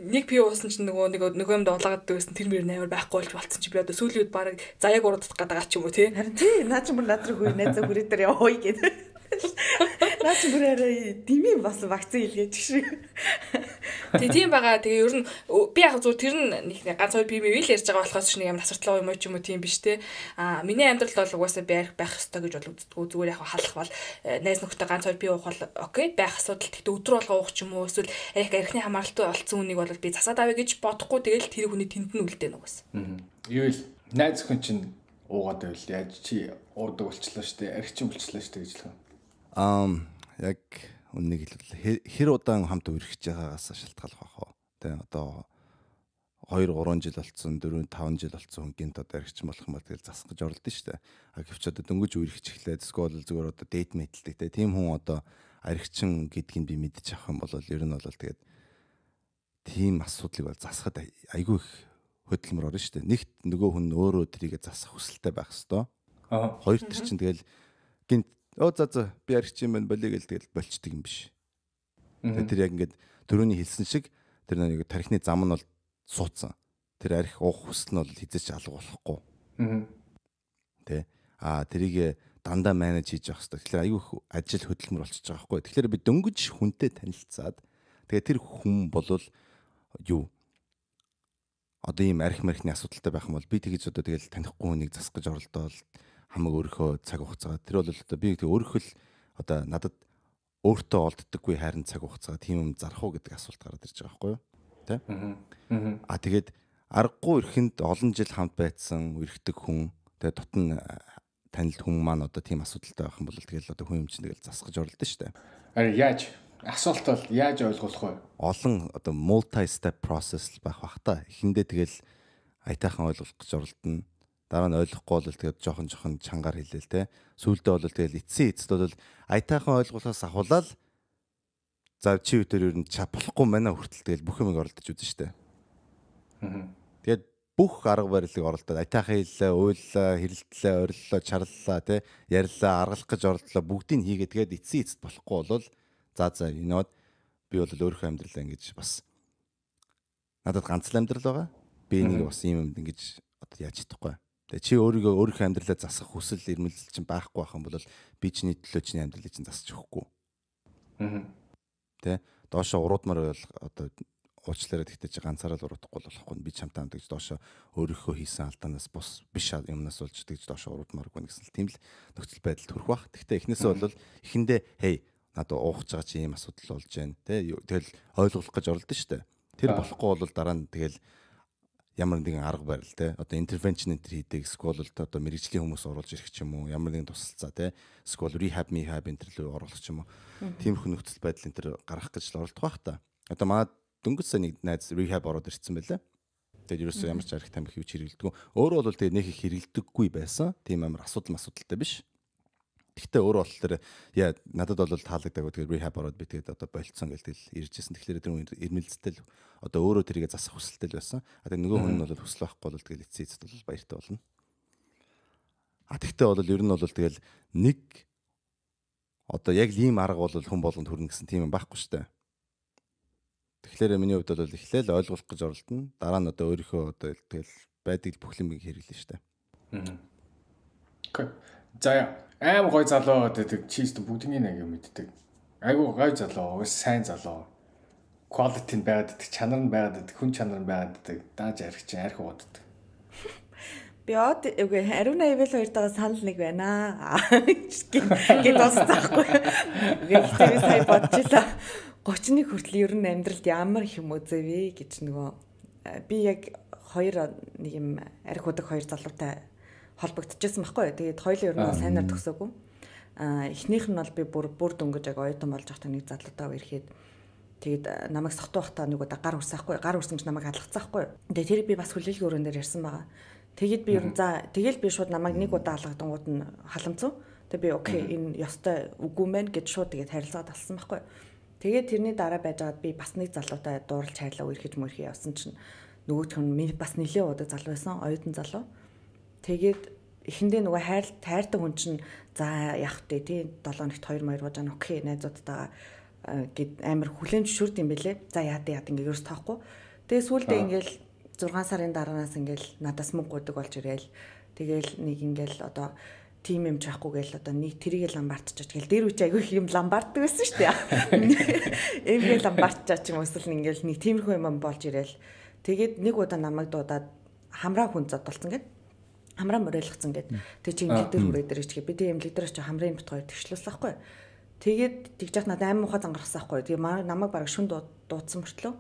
нэг пи уусан чинь нөгөө нэг нөгөө юм дуулаад байсан тэр мөр амар байхгүй болж болцсон чи би одоо сүүлийн үед баг заяаг урдах гэдэг ч юм уу тий. Харин тий наа чи бүр над руу хүй найзаа хүрээ дээр явъя гэдэг. Наа чи бүр арай дими бас вакцин илгээж шиг. Тэгээ тийм байгаа. Тэгээ ер нь би яг зөв тэр нь нэг ганц хоёр бие мэвэл ярьж байгаа болохоос ч нэг юм насартлаа юм уу ч юм уу тийм биш те. Аа миний амьдралд бол угаасаа байх байх ёстой гэж бол үздэг. Зүгээр яг халах бол э, найз нөхдөд ганц хоёр бие уух бол окей байх асуудал. Тэгтээ өдөр болго уух ч юм уу эсвэл яг архины хамааралтай олцсон үнийг бол би засаад авъя гэж бодохгүй тэгэл тэр хүний тэнд нь үлдээ нүгээс. Аа. Юу ил найз хүн чинь уугаад байл яаж чи уудаг болчлоо штэ архичин болчлоо штэ гэж л. Аа яг үннийг хэлбэл хэр удаан хамт үргэлж байгаагаас шалтгаалах байх уу. Тэ одоо 2 3 жил болцсон 4 5 жил болцсон хүн гинт одоо эргэж болох юм бол тэгэл засах гэж оролдсон шүү дээ. А гэвч одоо дөнгөж үргэлж эхлээд эсвэл зүгээр одоо дейт мэдлдэг те тийм хүн одоо аригчин гэдгийг би мэдчих авах юм бол ер нь бол тэгээд тийм асуудлыг бол засахад айгүй их хөдөлмөр орно шүү дээ. Нэгт нөгөө хүн өөрөө тэрийг засах хүсэлтэй байх хэвээр. Аа. Хоёр төр чинь тэгэл гинт Оо за за би арич юм байна болиё гэл тэгэл болчдөг юм биш. Тэгээ тэр яг ингээд төрөний хэлсэн шиг тэр нэг тархины зам нь бол суудсан. Тэр арх уух хүсэл нь бол хизээч алга болохгүй. Тэ. Аа тэрийг дандаа менеж хийж явах хэрэгтэй. Тэгэхээр аюу ажил хөдөлмөр болчихж байгаа байхгүй. Тэгэхээр би дөнгөж хүнтэй танилцаад тэгээ тэр хүн болвол юу одоо ийм арх мархны асуудалтай байх юм бол би тэгэж одоо тэгэл танихгүй хүнийг засах гэж оролдоод хамаг өөрийнхөө цаг хугацаа тэр бол одоо би тэг өөрөхөл одоо надад өөртөө олддоггүй хайрын цаг хугацаа тийм юм зарах уу гэдэг асуулт гараад ирж байгаа байхгүй юу тэ а тэгээд аргагүй ихэнд олон жил хамт байцсан үргэлдэг хүн тэгээд тутан танилд хүн маань одоо тийм асуудалтай байх юм бол тэгэл одоо хүн юм чинь тэгэл засгаж оролдсон шүү дээ. Ари яаж асуулт бол яаж ойлгох вэ? Олон одоо multi step process байх бах та. Эхэндээ тэгэл аятайхан ойлгох гэж оролдоно. Дараа нь ойлгохгүй бол тэгээд жоохон жоохон чангаар хэлээл те. Сүүлдээ бол тэгэл эцсийн эцэд бол аятайхан ойлгуулаас ахуулаад за чи өдөр ер нь ча болохгүй мэнэ хүртэл тэгэл бүх юмыг оролдож үзэн штэ. Тэгээд бүх арга барилыг оролдоод аятайхан хэллээ, уйллаа, хэрэлтлээ, ориллоо, чарлалаа те. Ярьлаа, аргалах гэж оролдлоо бүгдийг хийгээд тэгээд эцсийн эцэд болохгүй бол за за энэод би бол өөрийнхөө амьдралаа ингэж бас надад ганц л амьдрал байгаа. Би энийг бас ийм юм ингэж одоо яаж чадахгүй. Тэгээ чи өөрийгөө өөрийнхөө амьдралаа засах хүсэл эрмэлзэл чинь байхгүй байх юм бол би чиний төлөө чиний амьдралыг чинь засч өгөхгүй. Аа. Тэ доошо уруудмаар бол одоо уучлаарай чи ганцаараа л уруудахгүй болохгүй би чамтай хамт гэж доошо өөрийнхөө хийсэн алдаанаас бус биш юмнаас болж тэгж доошо уруудмааргүй гэсэн л тийм л нөхцөл байдал төрөх бах. Гэхдээ эхнээсээ бол эхэндээ хей надад уугч байгаа чи ийм асуудал болж байна тэ тэгэл ойлгох гэж оролдсон шүү дээ. Тэр болохгүй бол дараа нь тэгэл ямар нэгэн арга барил те. Одоо интервеншн энэ хийдэг эсвэл одоо мэрэгжлийн хүмүүс оруулж ирэх ч юм уу ямар нэгэн тусалцаа те. Эсвэл rehab rehab энэ төр рүү оруулах ч юм уу. Тиймэрхүү нөхцөл байдал энэ төр гарах гэж л оролдох байх та. Одоо манай дөнгөж сая нэг найз rehab ороод ирсэн байлаа. Тэгээд ерөөсөө ямар ч арга тамхи юу ч хэрэгэлдэггүй. Өөрөө бол тэгээд нэг их хэрэгэлдэггүй байсан. Тийм амар асуудал асуудалтай биш Гэхдээ өөр болохоор яа надад бол таалагдаагүй тэгээд rehab ороод би тэгээд одоо болцсон гэл тэгэл иржсэн. Тэгэхээр тэр ирмэлцтэй л одоо өөрөө тэрийгэ засах хүсэлтэй л байсан. А тэгээд нөгөө хүн нь бол хүсэл байхгүй бол тэгэл эцсийн эцэд бол баяртай болно. А тэгтээ бол ер нь бол тэгэл нэг одоо яг ийм арга бол хүн болгонд хүрнэ гэсэн тийм юм байхгүй шүү дээ. Тэгэхээр миний хувьд бол эхлээл ойлгох гэж оролдоно. Дараа нь одоо өөрийнхөө одоо тэгэл байдаг бүх юмыг хэрэглэн шүү дээ. Окей. За аим гой залуу гэдэг чист бүгдний нэг юм мэддэг. Айгу гой залуу, сайн залуу. Quality нь байгаад идэх, чанар нь байгаад идэх, хүн чанар нь байгаад идэх. Дааж арих чинь арих ууддаг. [LAUGHS] Би од үгүй ариун аявэл хоёртойгоо санал нэг байна. Гэт дуусахгүй. Гэхдээ сая бодчихлаа. 31 хүртэл ер нь амьдралд ямар их юм үзэвэ гэж нөгөө би яг хоёр нэг юм арих удаг хоёр залуутай холбогдчихсан байхгүй. Тэгээд хоёулын ер нь сайнаар төгсөөгүй. Аа эхнийх нь бол би бүр бүр дөнгөж яг оюутан болж байхдаа нэг залуутаа ирэхэд тэгээд намайг сохтуухтаа нэг удаа гар урсаахгүй гар урсан гэж намайг алгацаахгүй. Тэгээд тэр би бас хүлээлгийн өрөөнд дээр ярьсан байгаа. Тэгээд би ер нь за тэгэл би шууд намайг нэг удаа алгадангууд нь халамцсан. Тэгээд би окей энэ ёстой үгүй мэн гэж шууд тэгээд харилцаад алсан байхгүй. Тэгээд тэрний дараа байжгаад би бас нэг залуутай дуурлж хайрлаа үерхэж мөрхий явсан чинь нөгөөх нь бас нэлээд удаа залуу байсан оюутан залуу. Тэгээд эхэндээ нөгөө хайр тайртай хүн чинь за вэ тий 7 хоногт 2 маяр бож ана окей найзуудтайгаа гэд амар хүлэн зөвшөөрд юм бэлээ. За яа дээ яа ингээ ерөөс тоохгүй. Тэгээ сүүлдээ ингээл 6 сарын дараанаас ингээл надаас мөнгө гуйдаг болж ирээл. Тэгээл нэг ингээл одоо тим юм чахгүй гээл одоо нэг тэрийг ламбартчаач гээл дээр үчи айгүй юм ламбартдаг байсан шүү дээ. [LAUGHS] Эмгээ ламбартчаа ч юм эсвэл ингээл нэг тиймэрхүү юм болж ирээл. Тэгээд нэг удаа намайг дуудаад хамраа хүн зодтолцсон гэдэг хамраа морайлгцсан гэд. Тэг чи имлэг дээр хүрээд ирэж тэгээ би тэг имлэг дээр чи хамрын бит хоёр тэгшлүүлсэн байхгүй. Тэгээд тэгж яхад надад аим муха зангарсан байхгүй. Тэгээ намайг бараг шүн дуудсан мөртлөө.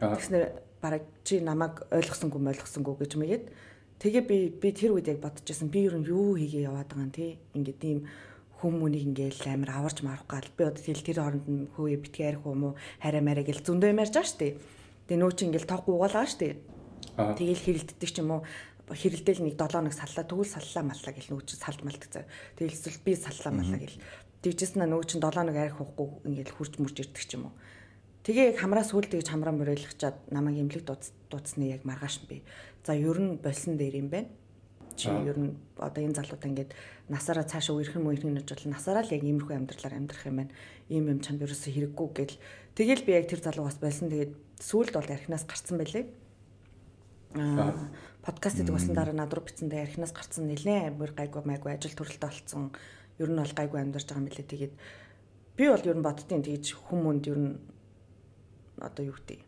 Тэгснээр бараг чи намайг ойлгосонгүй ойлгосонгүй гэж мэгээд тэгээ би би тэр үед яг бодчихсон би ер нь юу хийгээ яваад байгаа юм те. Ингээд ийм хүмүүнийг ингээл амар аварч марах гал би одоо тэл тэр хооронд нь хөөе битгий арих юм уу хараа мараа гэл зөндөө юмарж байгаа штэ. Тэгээ нөө чи ингээл тог гуугаалаа штэ. Тэгэл хэрэлддэг ч юм уу хэрэлдээл нэг 7 хоног саллаа тэгвэл саллаа маллаа гэл чинь салд малдаг зав. Тэгэл эсвэл би саллаа маллаа гэл. Тэгжсэн нөгөө чинь 7 хоног арих уухгүй ингээл хурж мурж ирдэг ч юм уу. Тэгээ хамраас сүл тэгж хамраа мөрөөлгчаад намайг имлэг дуудсны яг маргааш нь би. За ер нь болсон дээр юм байна. Чи ер нь одоо энэ залуудаа ингээд насаараа цаашаа үерхэн мөөрхэн гэж бол насаараа л яг иймэрхүү амьдралаар амьдрах юм байна. Ийм юм чанд ерөөсө хэрэггүй гэл. Тэгэл би яг тэр залуугаас болсон. Тэгээд сүулт бол архинаас гарцсан байлээ. Подкаст гэдэг болсон дараа над руу битсэндээ архинаас гарсан нэлээд амар гайгүй майгүй ажил төрөлтөй болцсон. Ер нь бол гайгүй амьдарч байгаа юм билээ. Тэгээд би бол ер нь боддtiin тэгж хүмүүнд ер нь одоо юу гэдэг.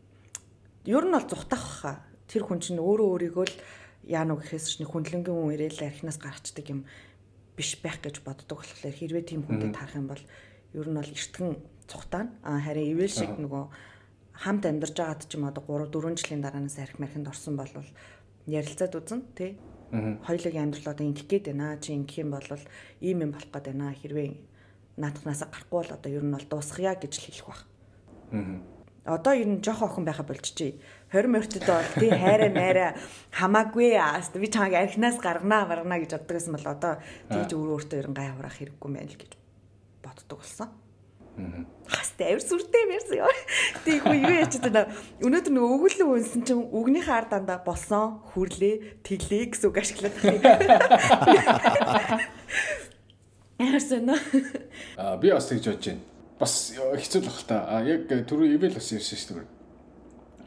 Ер нь бол зүхтах хаа. тэр хүн чинь өөрөө өөрийгөө л яануу гэхээс чинь хүндлэнгийн хүн ирээл архинаас гарчдаг юм биш байх гэж боддог болохоор хэрвээ тийм хүнтэй таарах юм бол ер нь бол эртгэн цухтаана. А харин ивэл шиг нөгөө хамт амьдарч байгаад ч юм одоо 3 4 жилийн дараанаас арх мархинд орсон бол ярилцаад үзэн тий. Хоёулын амьдрал одоо ингэх гээд байна. Чи ингэх юм бол ийм юм болох гээд байна. Хэрвээ наадахнаас гарахгүй бол одоо ер нь бол дуусгая гэж л хэлэх баг. Одоо ер нь жоох охин байха болчихжээ. 20 мөртөд бол тий хайраа найраа хамаагүй аа. Би чамайг архинаас гарганаа баргана гэж боддог гэсэн бол одоо тийж өөр өөртөө ер нь гай аврах хэрэггүй мэн л гэж боддог болсон. Хастай авир сүртэй мэрсэн ёо. Тэг юу юу яч таа. Өнөөдөр нөгөө өгүүлэн үнсэн чинь үгнийхээ ард дандаа болсон, хүрлээ, тэглээ гэсэн үг ашиглаад байна. Яарсан нөө. Аа би бас тэгж бодож байна. Бас хэцүү л бах та. Аа яг түрүү ивэл бас ярьсан шүү дээ.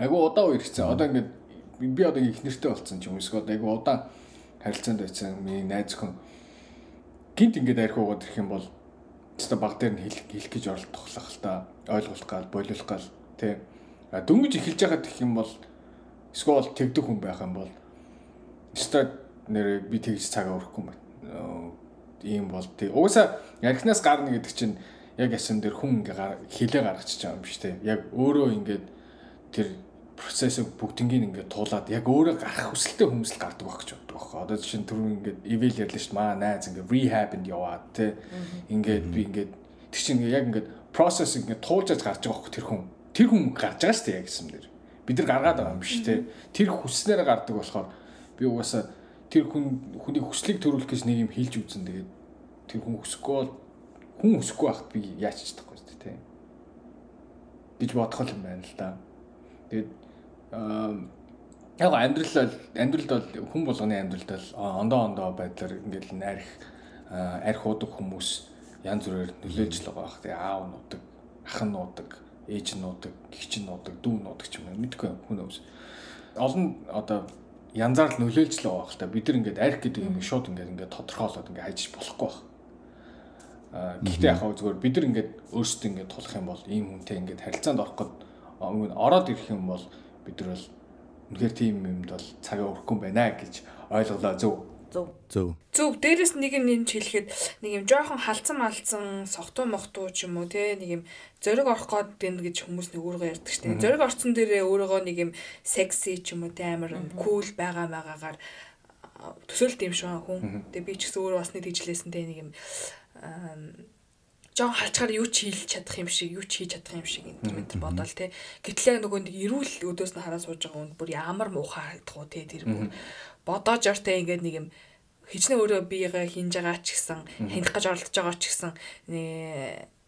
Айгу удаа үер хэцүү. Одоо ингээд би одоо их нэртэй болцсон ч юм уу. Эсвэл айгу удаа харилцаанд байсан миний найз хүн гинт ингээд арх уугаад ирэх юм бол өөртөө баг дээр нь хэлэх хэлэх гэж оролдох л та ойлгуулах гал болиулах гал тий. А дөнгөж эхэлж байгаад гэх юм бол эсвэл тэгдэг хүн байх юм бол өөртөө нэр би тэгж цагаа өрөхгүй юм байна. Ийм бол тий. Угаасаа ярихнаас гарна гэдэг чинь яг ясан дээр хүн ингээ хилээ гаргачих байгаа юм биш тий. Яг өөрөө ингээд тэр процессыг бүгднийг ингээд туулаад яг өөрөө гарах хүсэлтэй хүмүүс л гардаг байх гэж боддог байхгүй. Одоо жишээ нь түрүү ингээд eval ярьлаа шүү дээ. Маа найз ингээд rehab-нд яваад тий. Ингээд би ингээд тэр чинь яг ингээд process ингээд туулж гарч байгаа байхгүй тэр хүн. Тэр хүн гарч байгаа шүү дээ яг гэсэн дэр. Бид нар гаргаад байгаа юм биш тий. Тэр хүснээр гардаг болохоор би угаасаа тэр хүн хүний хүслийг төрүүлэх гэж нэг юм хэлж үзэн тэгээд тэр хүн өсөхгүй бол хүн өсөхгүй байхад би яаж чадахгүй шүү дээ тий. гэж бодох юм байна л да. Тэгээд яг амьдрал амьдралд бол хүн болгоны амьдралд бол ондоо ондоо байдлаар ингээл найрах арх уудаг хүмүүс янз бүрээр нөлөөлж л байгаа бах. Тэгээ аав нуудаг, ах нуудаг, ээж нуудаг, нь нуудаг, дүү нуудаг ч юм уу мэдгүй хүн өвс. Олон одоо янзаар л нөлөөлж л байгаа бах. Бид нар ингээд арх гэдэг юм шууд ингээд ингээд тодорхойлоод ингээд хайж болохгүй бах. Гэхдээ яг зүгээр бид нар ингээд өөрсдөө ингээд тулах юм бол ийм хүнтэй ингээд харилцаанд орох гээд ороод ирэх юм бол бид нар бол үнэхээр тийм юмд бол цагаа өрөхгүй юм байна гэж ойлголоо зөв. Зөв. Зөв. Зөв. Дээрээс нэг юм нэмж хэлэхэд нэг юм жоохон халдсан малцсан согтуу мохтуу ч юм уу те нэг юм зориг орох гээд байна гэж хүмүүс нэг өөргөө ярьдаг шүү дээ. Зориг орцсон дээрээ өөрөөгөө нэг юм секси ч юм уу те амар кул байгаа байгаагаар төсөөлт юм шиг хүн. Тэгээ би ч гэсэн өөрөө бас нэг тийжлээсэн те нэг юм жоо халчгаар юу ч хийлж чадах юм шиг юу ч хийж чадах юм шиг энэ бодоол те. Гэтлээ нөгөө нэг эрүүл өдөөс нь хараа сууж байгаа хүн бүр ямар муухай харагдах уу те тэр бүр. Бодоож ортой ингээд нэг юм хичнээн өөрөө биегээ хинж байгаа ч гэсэн хиндах гэж оролдож байгаа ч гэсэн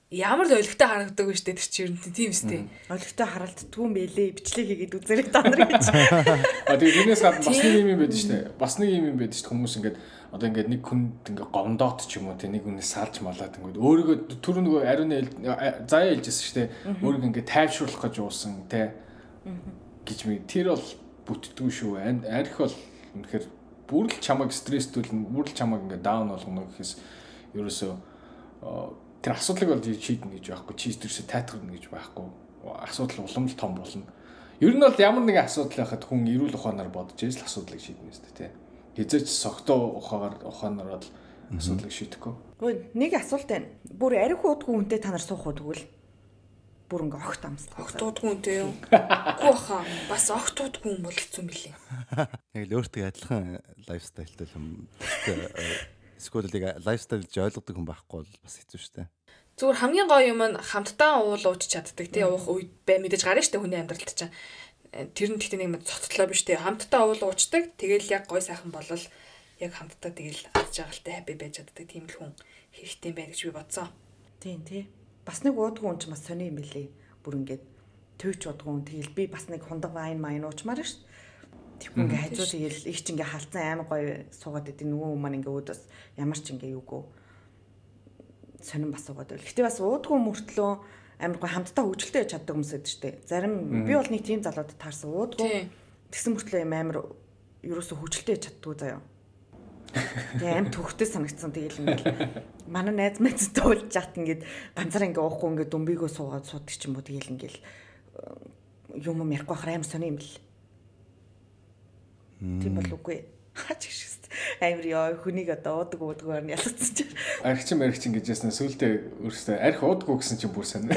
ямар л өлегтэй харагддаг вэ штэ тэр чинь тийм үстэй. Өлегтэй харагддгүй юм бэлээ бичлэг хийгээд үзэрэг та нар гэж. [LAUGHS] А тэгээ тэрнээс гадна бас нэг юм юм байдаг штэ. Бас нэг юм юм байдаг штэ хүмүүс ингээд одоо ингээд нэг хүнд ингээд гомдоод ч юм уу тий нэг хүнээс салж малаад ингээд өөрийгөө түр нөгөө ариун заяа хэлжсэн шүү дээ. Өөрийгөө ингээд тайвшруулах гэж уусан тий гэж ми тэр бол бүтдгүй шүү. Арх бол үнэхээр бүр л чамайг стресстүүлнэ бүр л чамайг ингээд даун болгоно гэхээс ерөөсөө тэр асуудлыг бол шийднэ гэж байхгүй чи тэрсээ тайтгарна гэж байхгүй. Асуудал улам л том болно. Ер нь бол ямар нэгэн асуудал байхад хүн эрүүл ухаанаар бодож ийс л асуудлыг шийднэ шүү дээ тий хизээч согтоо ухаагаар ухаанаар бол асуудлыг шийдэхгүй. Гэхдээ нэг асуулт байна. Бүр арх уудгүй хүнтэй та нар суух уу тэгвэл бүр ингээ огт амслах. Огт уудгүй хүнтэй юу? Үгүй баха. Бас огт уудгүй хүн бол хэцүү мөлий. Яг л өөртөө адилхан лайфстайлтай юм. Эсвэл яг лайфстайл гэж ойлгодог хүн байхгүй бол бас хэцүү шүү дээ. Зүгээр хамгийн гоё юм нь хамтдаа уул ууч чаддаг тий уух үед бай мэдээж гарна штэ хүний амьдралд чинь тэр нь тэгтээ нэг цоцтлоо биш те хамтдаа уул уучдаг тэгэл яг гой сайхан болол яг хамтдаа тэгэл адж агалтай хаппи байж чаддаг тийм л хүн хэрэгтэй байх гэж би бодсон. Тийм тий. Бас нэг уудгүй хүн ч бас сони юм билий. Бүр ингээд төвч удгүй тэгэл би бас нэг хундаг вайн майн уучмаар ш. Тэгвэл ингээ хажуу тэгэл их ч ингээ халцсан аймаг гоё суугаад идэв нөгөө хүмүүс маань ингээ өөдөөс ямар ч ингээ юугүй сонирн бас суугаад байл. Гэтэ бас уудгүй мөртлөө амар гоо хамтдаа хөгжилтэй яж чаддаг хүмүүс байдаг шүү дээ. Зарим би бол нэг тийм залууд таарсан уудгүй. Тэгсэн мөртлөө юм амар ерөөсө хөгжилтэй яж чаддгүй заяа. Тэгээ аим төвхтэй санагдсан тэгэл ингээл манай найз мэдс туулж яхад ингээд ганцаар ингээ уухгүй ингээ дүмбийгөө суугаад суудаг ч юм уу тэгэл ингээл юм юм ярихгүй хахаар аим сони юм бэл. Тийм бол үгүй. Хаач шиг амир ёо хүнийг одоо уудаг уудгаар нь ялцсан чинь. Архичин архичин гэж яснаа сүултээ өөрөөсөө арх уудаггүй гэсэн чинь бүр сайн.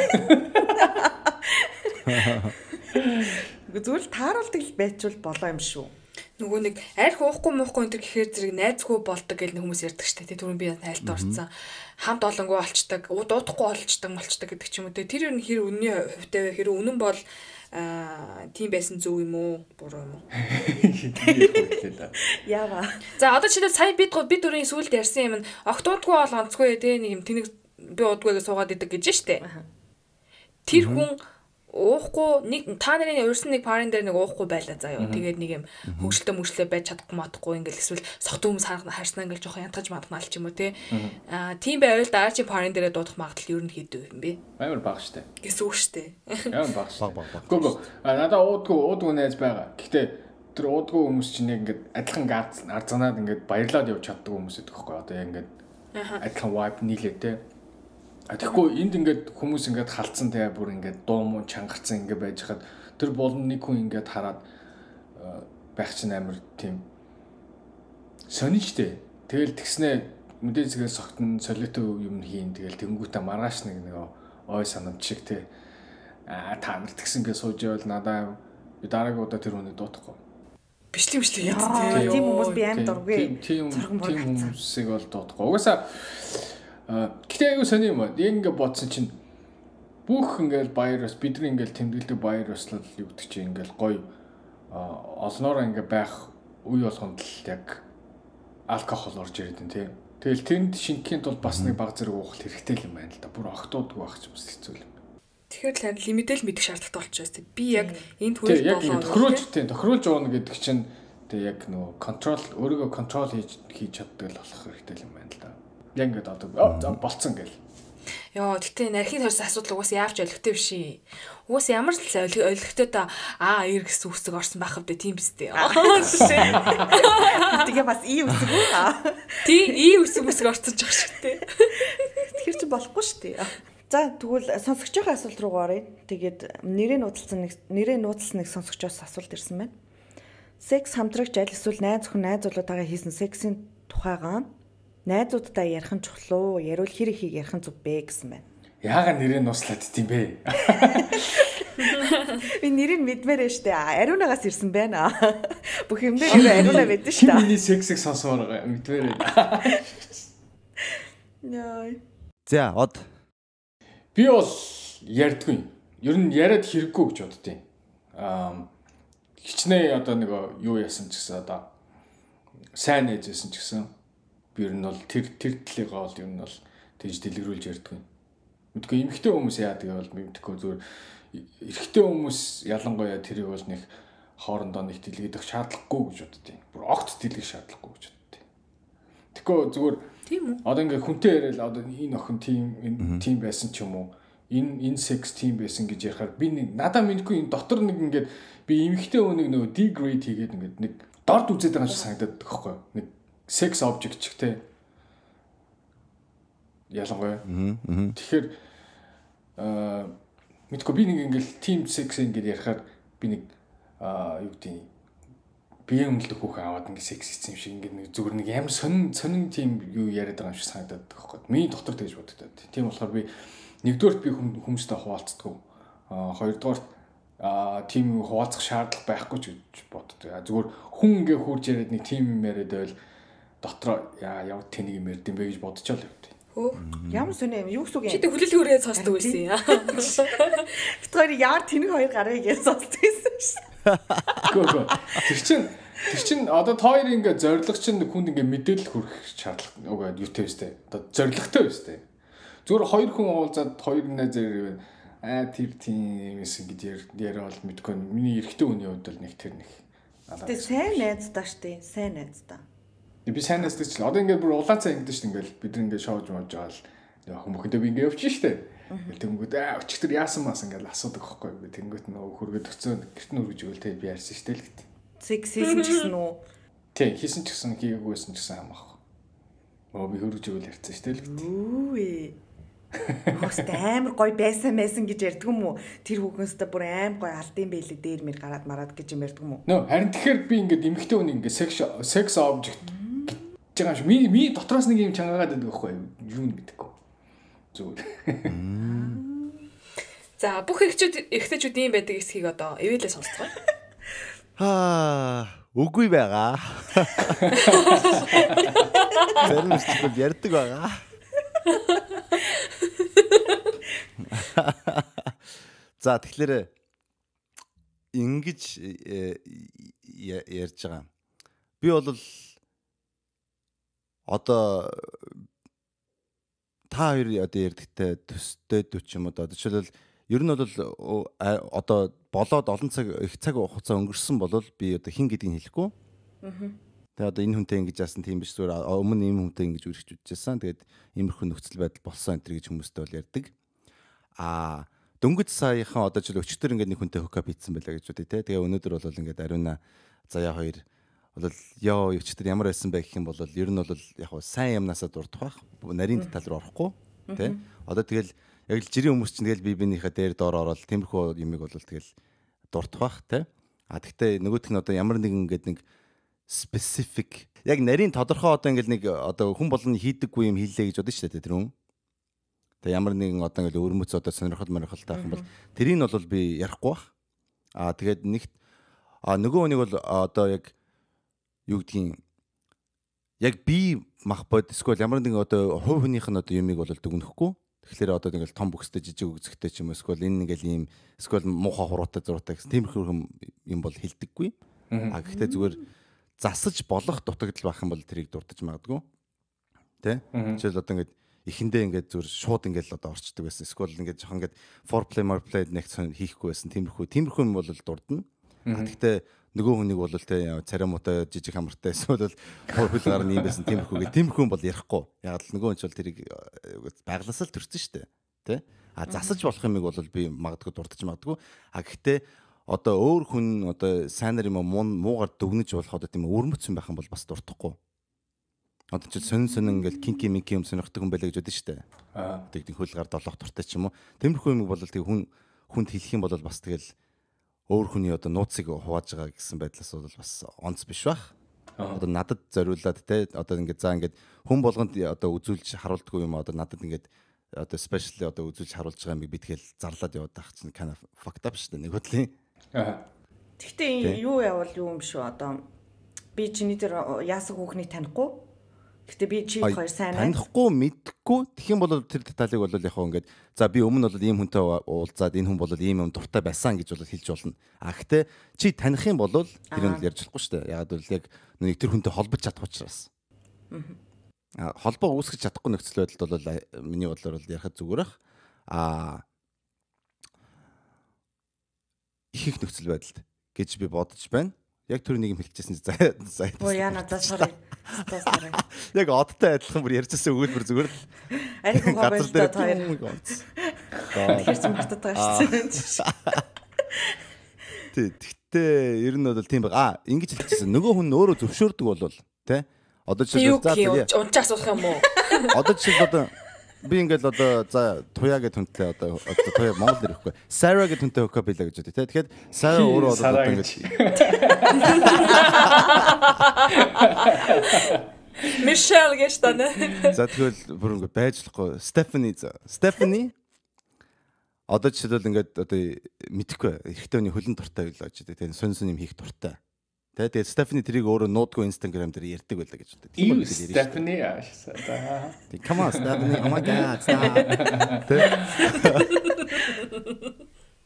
Зүгээр л тааруулдаг л байчвал болоо юм шүү. Нөгөө нэг арх уухгүй муухгүй энэ гэхээр зэрэг найзгүй болдог гэж нэг хүмүүс ярьдаг штэ. Тэр түрүүн би найлт орцсон. Хамт олонгүй олчдаг, дуудахгүй олчдаг, молчдаг гэдэг ч юм уу. Тэр юу хэр үнний хувьтай вэ? Хэр үнэн бол аа тийм байсан зөв юм уу? Буруу юм уу? Яава. За одоо чи сая бид бид дөрөний сүлд ярьсан юм нь октоодгүй бол онцгүй те нэг юм тэнэг би удгүйгээ суугаад идэг гэж штэ. Тэр хүн уухгүй нэг та нарын урьсан нэг парын дээр нэг уухгүй байлаа заяа. Тэгээд нэг юм хөвгөлтөө мөшлөө байж чадахгүй матахгүй ингээл эсвэл согт хүмүүс харснаа ингээл жоохон янтгаж мадганаал ч юм уу те. Аа тийм байвал дараа чи парын дээрээ дуудах магадлал ер нь хэд вэ юм бэ? Амар бага штэ. Гэсэн үг штэ. Амар бага. Баг баг баг. Гүг. А надаа уудгүй уудгүй найз байгаа. Гэхдээ тэр уудгүй хүмүүс чинь яг ингээд адилхан гарц арзанаад ингээд баярлаад явж чаддаг хүмүүс гэдэг байхгүй одоо яг ингээд адилхан vibe нийлээ те. А тэгэхгүй энд ингээд хүмүүс ингээд халдсан те бүр ингээд дуу муу чангарсан ингээд байж хаад тэр болон нэг хүн ингээд хараад байх чинь амар тийм сонирчтэй. Тэгэл тэгснээ мэдээ зэгээ согтон солиото юм хийн тэгэл тэнгуүтэ маргааш нэг нэг ой санамж шиг те а та нар тэгсэн гэж сууж явал надаа би дараагийн удаа тэр хүнийг дуутахгүй. Бичлэг бичлэг Яа, яа. тийм хүмүүс би амар дургүй. Тийм тийм хүмүүсийг бол дуутахгүй. Угаасаа гэтээ аюу сони юм аа. Яг ингээ бодсон чинь бүх ингээл баяр бас бидний ингээл тэмдэглэдэг баяр баслал юу гэдэг чинь ингээл гоё олноороо ингээ байх үе болгонд л яг алкогол орж ирээд байна тийм. Тэгэл тэнд шингэхийн тулд бас нэг баг зэрэг уух хэрэгтэй юм байна л да. Бүр октоодгүй байх ч бас хэцүү юм. Тэгэхээр л харин лимитэл мэдэх шаардлагатай болчихсон тест. Би яг энд Тэгээ хүрэл болоо. тохируулж тийм тохируулж уuna гэдэг чинь тэгээ яг нөгөө контрол өөрийгөө контрол хийж хийж чаддаг л болох хэрэгтэй юм байна л да. Яг ингэ одоо болцсон гэл. Йоо, гэтээ нархийн төрс асуудал угаасаа яавч олигтой биш. Угаас ямар л олигтой та аа ир гэсэн үсэг орсон байх хэвдэ тийм биз дээ. [LAUGHS] Тэгээ бас ий үсэг үү? Тий, ий үсэг үсэг орсон ч ах шигтэй. Тэгэхээр чи болохгүй шүү дээ. За тэгвэл сонсогчийн асуулт руу оръё. Тэгээд нэрээ нууцлсан нэг нэрээ нууцлсан нэг сонсогчоос асуулт ирсэн байна. Секс хамтрагч аль эсвэл найз охин найзуулуудаагаа хийсэн сексийн тухайгаа найзуудтай ярих нь чухал уу? Ярил хэр ихийг ярих нь зүв бэ гэсэн байна. Яагаад нэрээ нууслаад дим бэ? Би нэрийг мэдмээрээ штэ. Ариунагаас ирсэн байна. Бүх юм дээр ариунаа Чи штэ. миний сексийг сонсоор мэдвэрээ. Яа. За од Би бол ярьдгүй. Ер нь яриад хэрэггүй гэж боддیں۔ Аа хичнээн одоо нэг юу яасан ч гэсэн одоо сайн ээжсэн ч гэсэн би ер нь бол тэр тэр талыг гол ер нь бол тэгж дэлгэрүүлж ярьдаг юм. Мэдгүй эмхтэй хүмүүс яадаг бол мэдгүй зүгээр эрэгтэй хүмүүс ялангуяа тэрийг бол нэг хоорондоо нэг дэлгэдэх шаардлагагүй гэж боддیں۔ Бүр огт дэлгэх шаардлагагүй гэж боддیں۔ Тэгэхгүй зүгээр тийм үү? Одоо ингээ хүнтэй яриад одоо энэ охин тийм тийм байсан ч юм уу? Энэ энэ секс тийм байсан гэж ярихаар би нэг надаа мэдгүй энэ дотор нэг ингээд би эмхтэй хүнийг нөгөө degrade хийгээд ингээд нэг дорд үзээд байгаа юм шиг санагдаад байхгүй юу? Нэг sex object ч гэх тээ ялангуяа тэгэхээр аа мэдгүй би нэг ингээл team sex ингээд ярихаар би нэг аа юу гэдэг биеийн өмнөлдөх хүүхэн аваад ингээ секс хийсэн юм шиг ингээ нэг зүгээр нэг ямар сонин сонин тийм юу яриад байгаа юм шиг санагдаад байхгүй. Миний доктор тэгж боддог. Тийм болохоор би нэгдүгээрт би хүмүүстэй хуваалцдаг. Аа хоёрдугаарт аа тийм хуваалцах шаардлага байхгүй ч гэж боддог. Зүгээр хүн ингээ хурж яриад нэг тийм юм яриад байвал дотроо яа яв тэнийг юм ярьд юм бэ гэж бодчихоо л явд. Хөө. Ямар сони юм. Юу гэсэн үг Чи юм? тэг хүлээлт хүрээд сонсдог байсан юм. [LAUGHS] Бид хоёр яар тэнэг хоёр гарыг гэж сонсдог байсан шүү. Гөө. Тэр чин тэр чин одоо та хоёр ингээ зориг чинь хүнд ингээ мэдээлэл хүргэх шаардлага нөгөө өстэй. Одоо зоригтой өстэй. Зүгээр хоёр хүн уулзаад хоёр найз зэрэг аа тэр тийм юмсэн гэж яриа бол мэдгүй. Миний эрэгтэй хүний хувьд бол нэг тэр нэг. Тэ сайн найз даа штэ. Сайн найз даа. Би сайн найзтай ч л одоо ингээ бүр улаан цай ингэдэж штэ ингээл бид нэг ингээ шоуж мож байгаа л хүмүүхэндээ би ингээ явчих штэ. Тэнгүүд аа өчтөр яасан мас ингээл асуудаг байхгүй. Би тэнгүүт нөгөө хөргөд өгцөө гэрт нь үргэж өгөл тэ би ярьсан штэ л гэдэг. Секс хийсэн ч гэсэн үү? Тийм хийсэн ч гэсэн хийгээгүйсэн ч гэсэн хамаахгүй. Оо би хөргөж өгөл ярьсан штэ л гэдэг. Үгүй. Хөөстэй амар гоё байсан байсан гэж ярьдаг юм уу? Тэр хүүхэнстэй бүр аим гоё алдсан байлээ дээр мэр гараад мараад гэж юм ярьдаг юм уу? Нөө харин тэгэхээр би ингээд эмэгтэй хүн ингээд секс секс гэж байгаа юм шиг. Ми ми дотроос нэг юм чангаагаад байдаг байхгүй юу мэдэхгүй. Зүгээр. [LAUGHS] За бүх эхчүүд эхтэйчүүд ийм байдаг эсхийг одоо эвэлээ сонсцгоо. Аа, [LAUGHS] үгүй байгаа. [LAUGHS] Зүйл ярьдаг байгаа. За тэгэхээр ингэж э, ярьж байгаа. Би бол одоо та хоёр одоо ярьдагтай төстэй 40 юм одоо жишээлбэл ер нь бол одоо болоод олон цаг их цаг хугацаа өнгөрсөн бол би одоо хин гэдгийг хэлэхгүй. Тэгээ одоо энэ хүнтэй ингэж яасан тийм биш зүгээр өмнө ийм хүнтэй ингэж үргэлж үдчихсэн. Тэгээд иймэрхүү нөхцөл байдал болсон энэ гэж хүмүүстэй бол ярьдаг. Аа дөнгөж саяхан одоо жил өчтөр ингээд нэг хүнтэй хукап хийсэн байлаа гэж үтэй те. Тэгээ өнөөдөр бол ингээд ариуна заяа хоёр бол ёо өчтөр ямар байсан бэ гэх юм бол ер нь бол яг сайн юмнасаа дурдах бах. Нарийн деталь руу орохгүй те. Одоо тэгэл яг л жирийн хүмүүс чинь тэгэл бие биенийхээ дээр доор ороод тиймэрхүү юмыг бол тэгэл дурдах бах те. А тэгтээ нөгөөх нь одоо ямар нэгэн ингээд нэг specific яг нарийн тодорхой одоо ингээл нэг одоо хүн болгоны хийдэггүй юм хийлээ гэж бодсон шүү дээ тэр хүн. Тэгээ ямар нэгэн одоо ингээл өрмөц одоо сонирхол морихолтой байх юм бол тэрийг нь бол би ярихгүй бах. Аа тэгээд нэгт а нөгөө хүнийг бол одоо яг юу гэдгийг яг би мах бод эсвэл ямар нэгэн одоо хувь хүнийх нь одоо юмыг бол дүгнэхгүй. Тэгэхээр одоо ингээл том бүкстэй жижиг өгцөгтэй ч юм уу эсвэл энэ ингээл ийм эсвэл муухай хуруутай зуруутай гэсэн тиймэрхүү юм бол хилдэггүй. А гэхдээ зүгээр засаж болох дутагдал байх юм бол тэрийг дуртаж магадгүй. Тэ? Жишээл одоо ингээд эхэндээ ингээд зүр шууд ингээд одоо орчдөг байсан. Эсвэл ингээд жоохон ингээд foreplay foreplay нэг хийхгүй байсан. Тиймэрхүү тиймэрхүү юм бол дурдна. Гэхдээ нөгөө хүнийг бол тэ царамуутай жижиг хамартай эсвэл хөл гар нь юм байсан тиймэрхүү гэх тиймэрхүү бол ярихгүй. Яг л нөгөө хүн ч бол тэрийг байгласаа л төрсөн шүү дээ. Тэ? А засаж болох юмыг бол би магадгүй дурдж магадгүй. А гэхдээ одоо өөр хүн одоо сайнар юм уу муугар дүгнэж болох одоо тийм өрмөцсөн байх юм бол бас дуртахгүй. Одоо чи сонин сонин ингээл кинки минки юм сонирхдаг хүн байлаа гэж бодсон шүү дээ. Аа. Тэг хөлгаар долоох туртай ч юм уу. Тэмэрхүү юм бол тэг хүн хүнд хэлэх юм бол бас тэгэл өөр хүний одоо нууцыг хувааж байгаа гэсэн байдлаас бол бас онц биш бах. Одоо надад зориулаад те одоо ингээд за ингээд хүн болгонд одоо үзүүлж харуулдаггүй юм одоо надад ингээд одоо спешиал одоо үзүүлж харуулж байгаа юм би тэгэл зарлаад яваад байх чинь kind of fucked up шүү дээ нэг хөдлийн. Гэхдээ юу явал юу юм шүү одоо би чиний дээр яасан хүүхнийг танихгүй. Гэхдээ би чи хоёр сайн танихгүй мэдхгүй тэгэх юм бол тэр деталийг бол яг хөө ингээд за би өмнө бол ийм хүнтэй уулзаад энэ хүн бол ийм юм дуртай байсан гэж бол хэлж болно. А гэхдээ чи таних юм бол тэр нь ярьж болохгүй шүү дээ. Яг л яг нэг тэр хүнтэй холбож чадах учраас. Аа холбоо үүсгэж чадахгүй нөхцөл байдалд бол миний бодлоор бол ярихад зүгээр ах. Аа их их нөхцөл байдалд гэж би бодож байна. Яг түр нэг юм хэлчихсэн за за. Оо яна за sorry. [LAUGHS] Яг одтой адилхан бүр ярьжсэн өгүүлбэр зүгээр л. [LAUGHS] Арих газар дээр хоёр. Тэгэхээр ч мартаад байгаа шүү дээ. Тий, тэгтээ ер нь бол тийм баг. Аа, ингэж хэлчихсэн. Нөгөө хүн өөрөө зөвшөөрдөг болвол тий. Одоо жишээ за унчаа асуух юм уу? [LAUGHS] Одоо жишээ одоо би ингээл одоо за туяа гэж хүнтэй одоо одоо туяа Монгол нэр ихгүй. Сара гэж хүнтэй хөөкө билээ гэж үү. Тэгэхээр Сара өөрөө одоо ингээл Мишель [LAUGHS] гэж тань. За тэгвэл бүр ингээд байжлахгүй. Стефани Стефани одоо жишээлбэл ингээд одоо мэдхгүй эрэгтэй хүний хөлн дуртай байлаа гэж тэгээд сонь сонь юм хийх дуртай. Тэ тэгээд Стефани тэрийг өөрөө нуудгүй Instagram дээр ярьдаг байлаа гэж боддог. Тийм үү Стефани аашсаа. Тэг come on Стефани oh my [LAUGHS] god.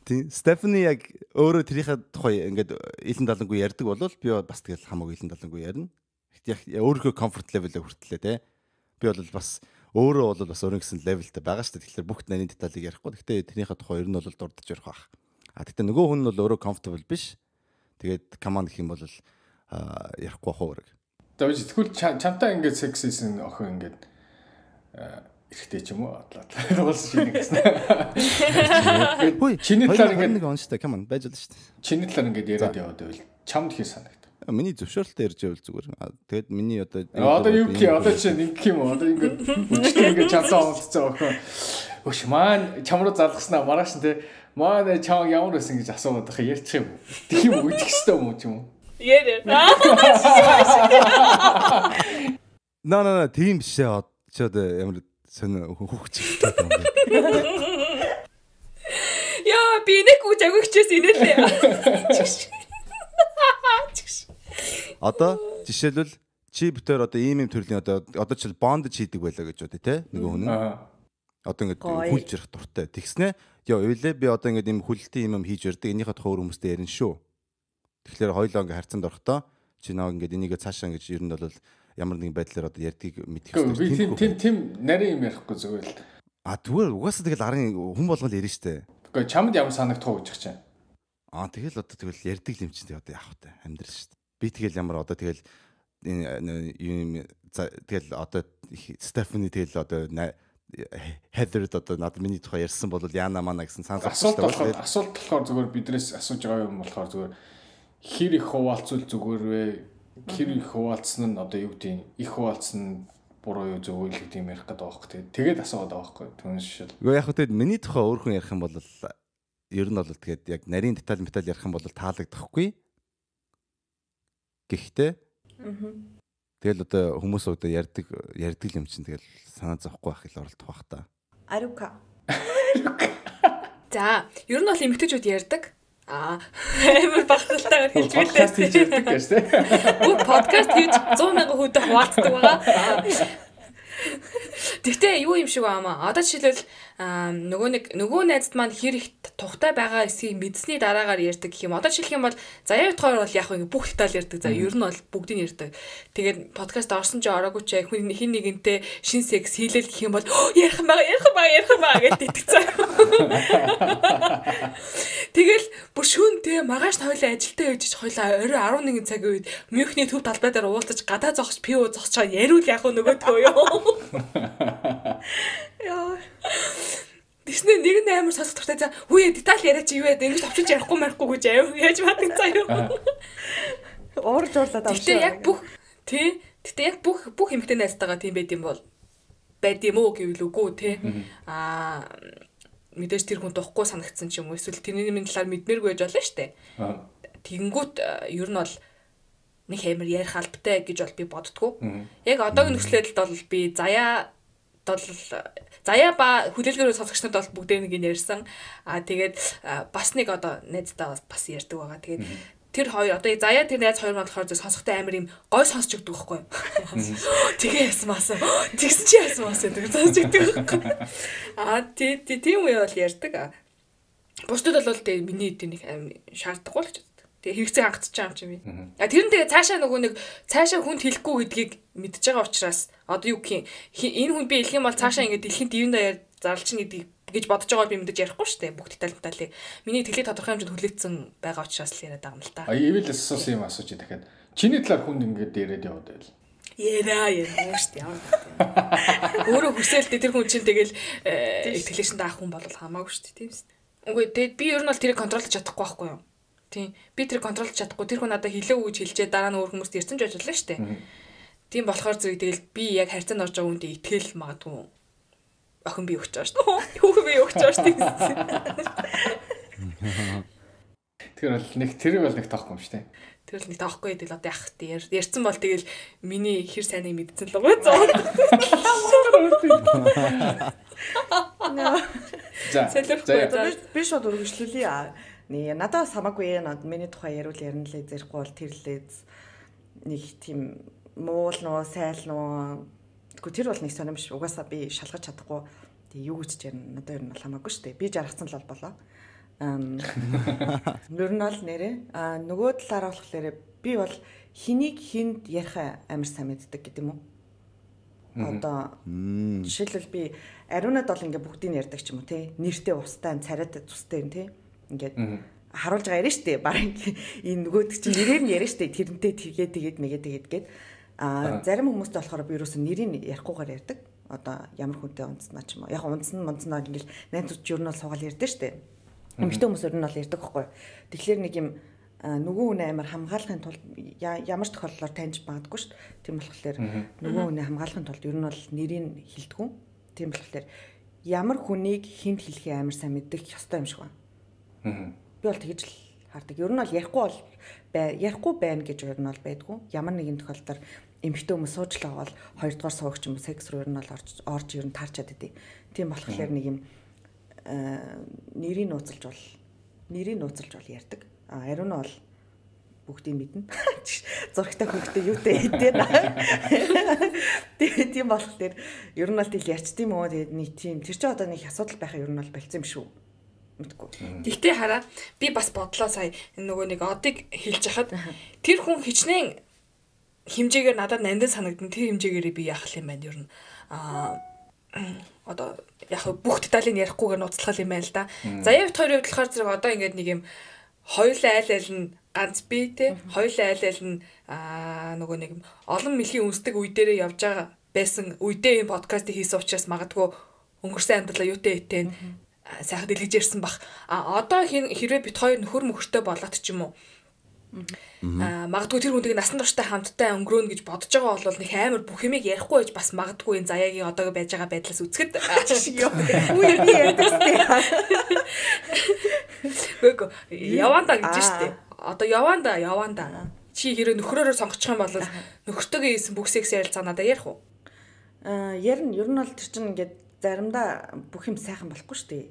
Тэг Стефани яг өөрөө тэрийнхээ тухай ингээд илэн далангүй ярьдаг болвол би бас тэгэл хамаагүй илэн далангүй ярина. Яг өөрийнхөө comfort level-ыг хүртлээ те. Би бол бас өөрөө бол бас өөрийн гэсэн levelтэй байгаа шүү дээ. Тэгэхээр бүх нарийн деталийг ярихгүй. Гэхдээ тэрийнхээ тухай ер нь бол дурдж ярих байх. А гэхдээ нөгөө хүн нь бол өөрөө comfortable биш Тэгээд команд гэх юм бол ярихгүй бах уу. За биш тэгвэл чамтай ингээд секс хийсэн охин ингээд эрэхтэй ч юм уу атлаад [LAUGHS] уулс шинэ гэсэн. Хөөе чиний талаар ингээд нэг онцтой on байж болно шүү дээ. Чиний талаар ингээд яриад яваад байвал чамд хий санагд. Миний зөвшөөрөлтөөр ирж байвал зүгээр. А, Тэгээд миний одоо Одоо юу гэх юм одоо чи нэг юм уу одоо ингээд [LAUGHS] ингээд чамсаа уулзсан охин. Өш маань чам руу залгаснаа маргааш нь те маань чам ямар байсан гэж асууад байх ярьчих юм. Тэг юм уу идэх хэвээр юм уу ч юм уу? Ярэ. [LAUGHS] Наа наа тийм биш ээ. Чи одоо ямар сонио хүүхч юм бэ? Яа би нэг үж агигчээс инээлээ. Одоо жишээлбэл чи битээр одоо ийм юм төрлийн одоо одоо чил бонд хийдэг байлаа гэж бодъё те нөгөө хүн. Одоо Гоё. хүлж ирэх дуртай. Тэгснэ ёо өөлөө би одоо ингээд ийм хүлэлтийн юм хийж өрдөг. Энийхээ тухай өөр хүмүүстэй ярина шүү. Тэгэхээр хоёлоо ингээд харьцанд орохдоо чи наа ингээд энийгээ цаашаа ингэж ер нь бол ямар нэгэн байдлаар одоо ярьдгийг мэдэх би тийм тийм тийм нарийн юм ярихгүй зүгээр л. А зүгээр угаасаа тэгэл арын хүн болгол ярина штэ. Гэхдээ чамд ямар санагдах уу гэж чинь. Аа тэгэл одоо тэгэл ярддаг юм чинь одоо яах вэ? Амьдрал дээ. Би тэгэл ямар одоо тэгэл энэ юм тэгэл одоо Стефани тэгэл одоо Heather одоо надад миний тухай ярьсан бол яана мана гэсэн санал Асуулт болохоор асуулт болохоор зүгээр биднээс асууж байгаа юм болохоор зүгээр хэр их хуваалцвал зүгээр вэ? Хэр их хуваалцсан нь одоо юу гэдэг? Их хуваалцсан нь буруу юу зөв үйл гэдэг юм ярих гэдэг байгаа байхгүй. Тэгээд асууад байгаа байхгүй. Түн шишэл. Гэхдээ яг хөтөд миний тухай өөр хүн ярих юм бол ер нь бол тэгээд яг нарийн деталь металь ярих юм бол таалагдахгүй. Гэхдээ Тэгэл одоо хүмүүс одоо ярддаг ярддаг юм чинь тэгэл санаа зовхгүй байх ил оролдох бах та. Арука. [LAUGHS] За, ер нь бол эмгтэжүүд ярьдаг. Аа, амар багталтайгаар хэлж Подкаст хийж ярьдаг гэж тийм. Бүх подкаст хийж 100 мянган хүнтэй хуваалцдаг байгаа. [LAUGHS] Тэгтээ юу юм шиг баамаа. Одоо жишээлбэл нөгөө нэг нөгөө найзд маань хэр их тухтай байгаа эсгийг мэдсний дараагаар ярьдаг гэх юм. Одоо жишээлх юм бол заяа утгаар бол яг ингэ бүх деталь ярьдаг. За ер нь бол бүгдийг ярьдаг. Тэгээд подкаст орсон ч ороогүй ч хүн хин нэгэнтэй шин секс хийлэл гэх юм бол ярих юм байгаа, ярих юм байгаа, ярих юм байгаа гэж итгэцээ. [LAUGHS] Тэгэл бүр шүүн тэ магаш хойлоо ажилтаа байж хойлоо орой 11 цагийн үед Мюнхний төв талбай дээр уулзаж гадаа зогсож пиво зогсчоо яриул яг нөгөөдгөө ёо. Яа. Тэснэ нэг нь амар сонсох туртай за үе деталь яриач юу яа ингэж товчиж ярихгүй марихгүй гэж аяа яаж бадаг заяа. Уурж уурлаад авшаа. Гэтэ яг бүх тий Гэтэ яг бүх бүх эмэгтэй найзтайгаа тийм байд юм бол байд юм уу гэвэл үгүй тий. Аа мэдээж тэр хүн тухгүй санагдсан ч юм уу эсвэл тэрний минь талаар мэдмээргүй байж болно штэ. Аа. Тэгэнгүүт э, ер нь бол нэг хэмэр ярих албатай гэж бол би боддгоо. Яг одоогийн нөхцөлөд бол би заяа бол заяа ба хүлээлгээр сонсогч нарт бол бүгдээ нэг нь ярьсан. Аа тэгээд а, бас нэг одоо найздаа бас ярьдаг байгаа. Тэгээд тэр хоёр одоо заяа тэр найз хоёр маань болохоор зөв сонсохтой амар юм гой сонсч өгдөг байхгүй? Тэгээ ясан маасан. Тэгсэн чи ясан маасан гэдэг сонсч өгдөг байхгүй? Аа тий тий- тийм үе бол ярьдаг. Бусдад бол тэгээ миний нэг аим шаардлагагүй л боддог. Тэгээ хэрэгцээ байгаа юм чи би. А тэр нь тэгээ цаашаа нөгөө нэг цаашаа хүнд хэлэхгүй гэдгийг мэдж байгаа учраас одоо юу гэх юм энэ хүн би хэлэх юм бол цаашаа ингэ дэлхийн дивэн даяар зарлчин гэдгийг гэж бодож байгаа би мэдэж ярихгүй шүү дээ. Бүх деталь деталь. Миний тэлээ тодорхой хэмжээнд хүлээсэн байгаа учраас л яриад байгаа юм л та. А ивэл асуусан юм асууж дахиад. Чиний талаар хүнд ингэж яриад яваад байл. Яриа яриа шүү дээ. Ямар гэдэг. Өөрөө хүсэлтэй тэр хүн чинь тэгэл итгэлээшэн даах хүн бол хамаагүй шүү дээ. Тийм шүү дээ. Үгүй тэгээд би ер нь бол тэрийг контролж чадахгүй байхгүй юу? Тийм. Би тэрийг контролж чадахгүй. Тэр хүн надад хэлээ үг гэж хэлжээ дараа нь өөр хүмүүст ярьсан ч ажиллаа шүү дээ. Тийм болохоор зүг тэгэл би яг харьцаанд орж байгаа хүндээ итгэл магадгүй охин би өгч байгаа шүү дээ. Хүүхэн би өгч байгаа шүү дээ. Тэр бол нэг тэр бол нэг тоохгүй юм шүү дээ. Тэр л нэг таахгүй тэгэл одоо яах вэ? Ярьсан бол тэгэл миний хэр сайныг мэдсэн л гоо зоо. За. Би шууд үргэлжлүүлье. Нэ надад хамаагүй над миний тухай яриул ярина лээ зэрэхгүй бол тэр лээ нэг тийм муул нөө сайл нөө Тэгвэл тэр бол нэг сонирм биш. Угаасаа би шалгаж чадахгүй. Тэг юу гэж ярина. Надад ер нь хамаагүй шүү дээ. Би жаргацсан л бол болоо. Ам [LAUGHS] ер нь бол нэрээ а нөгөө талаараа болохоор би бол хэнийг хүнд ярих амар сайн мэддэг гэдэг юм уу? Одоо жишээлбэл би ариунад бол ингээ бүгдийг ярьдаг ч юм уу те нэртэй устай царайтай цустай юм те ингээд харуулж байгаа ярина штэ баран [LAUGHS] энэ нөгөөд чинь нэрээр нь ярина штэ тэрнтэй тэгээд тэгээд мэгээ тэгээд гээд а зарим хүмүүстэй болохоор би юусэн нэрийг ярихгүйгээр ярьдаг одоо ямар хүнтэй унтснаа ч юм уу яг унтсан мунцнаа ингээл найзууд ч ер нь бол суугаал ярьдаг штэ эмэгтэй хүмүүс ер нь бол ярьдаг байхгүй тэгэхээр нэг юм нөгөө хүн амар хамгаалахын тулд ямар ч тохиолдолд таньж магадгүй шүү дээ. Тийм болохоор нөгөө хүнээ хамгаалахын тулд ер нь бол нэрийг хилдэггүй. Тийм болохоор ямар хүнийг хинт хэлхээ амар сайн мэддэг ёстой юм шиг байна. Би бол тэгж л хардаг. Ер нь бол ярихгүй бол ярихгүй байна гэж ер нь бол байдгүй. Ямар нэгэн тохиолдолд эмэгтэй хүмүүс суучлаа бол хоёрдугаар суугч юм секс руу ер нь бол орж орж ер нь таарчаад идэв. Тийм болохоор нэг юм аа нэрийг нууцлж бол нэрийг нууцлж бол ярьдаг. А ариун нь бол бүгдийг мэднэ. [LAUGHS] Зургтай хөвгтэй юутэй хэдэн. [LAUGHS] Тэгээ тийм болохоор ер нь бол тэл ярьчт юм уу тэгээд нэг тийм тэр чинь одоо нэг асуудал байхаа ер нь бол болцсон юм шүү. Мэдгүй. Тэгтээ хараа би бас бодлоо сая энэ нөгөө нэг одыг хэлж хахад [LAUGHS] тэр хүн хичнээн хэмжээгээр надад нандин санагдсан тэр хэмжээгээр би яах юм байна? Ер нь аа одоо яг бүх деталийг ярихгүйгээр нуцлах юм байна л да. За явт хоёрын хувьд болохоор зэрэг одоо ингээд нэг юм хоёулаа айл айл нь ганц би те хоёулаа айл айл нь аа нөгөө нэг олон мөлийн үнсдэг үе дээрээ явж байгаа байсан үедээ энэ подкастыг хийсэн учраас магадгүй өнгөрсөн амьдралаа юутэй этэн сайхан дэлгэж ярьсан бах. А одоо хэрвээ бит хоёр нөхөр мөхөртэй болоод ч юм уу Аа магадгүй тэр хүнийг насан туршдаа хамтдаа өнгөрөөнө гэж бодож байгаа бол нэг амар бүх юмыг ярихгүй байж бас магадгүй энэ заяагийн одоогийн байж байгаа байдлаас үзэхэд Үгүй би ядастай. Үгүй яванда гэж штэ. Одоо яванда яванда. Чи хэрэв нөхрөөрөө сонгочих юм бол нөхөртөөгөө хийсэн бүх секс ярилцаа надад ярих уу? Аа ярина ер нь бол тэр чинь ингээд заримдаа бүх юм сайхан болохгүй дээ.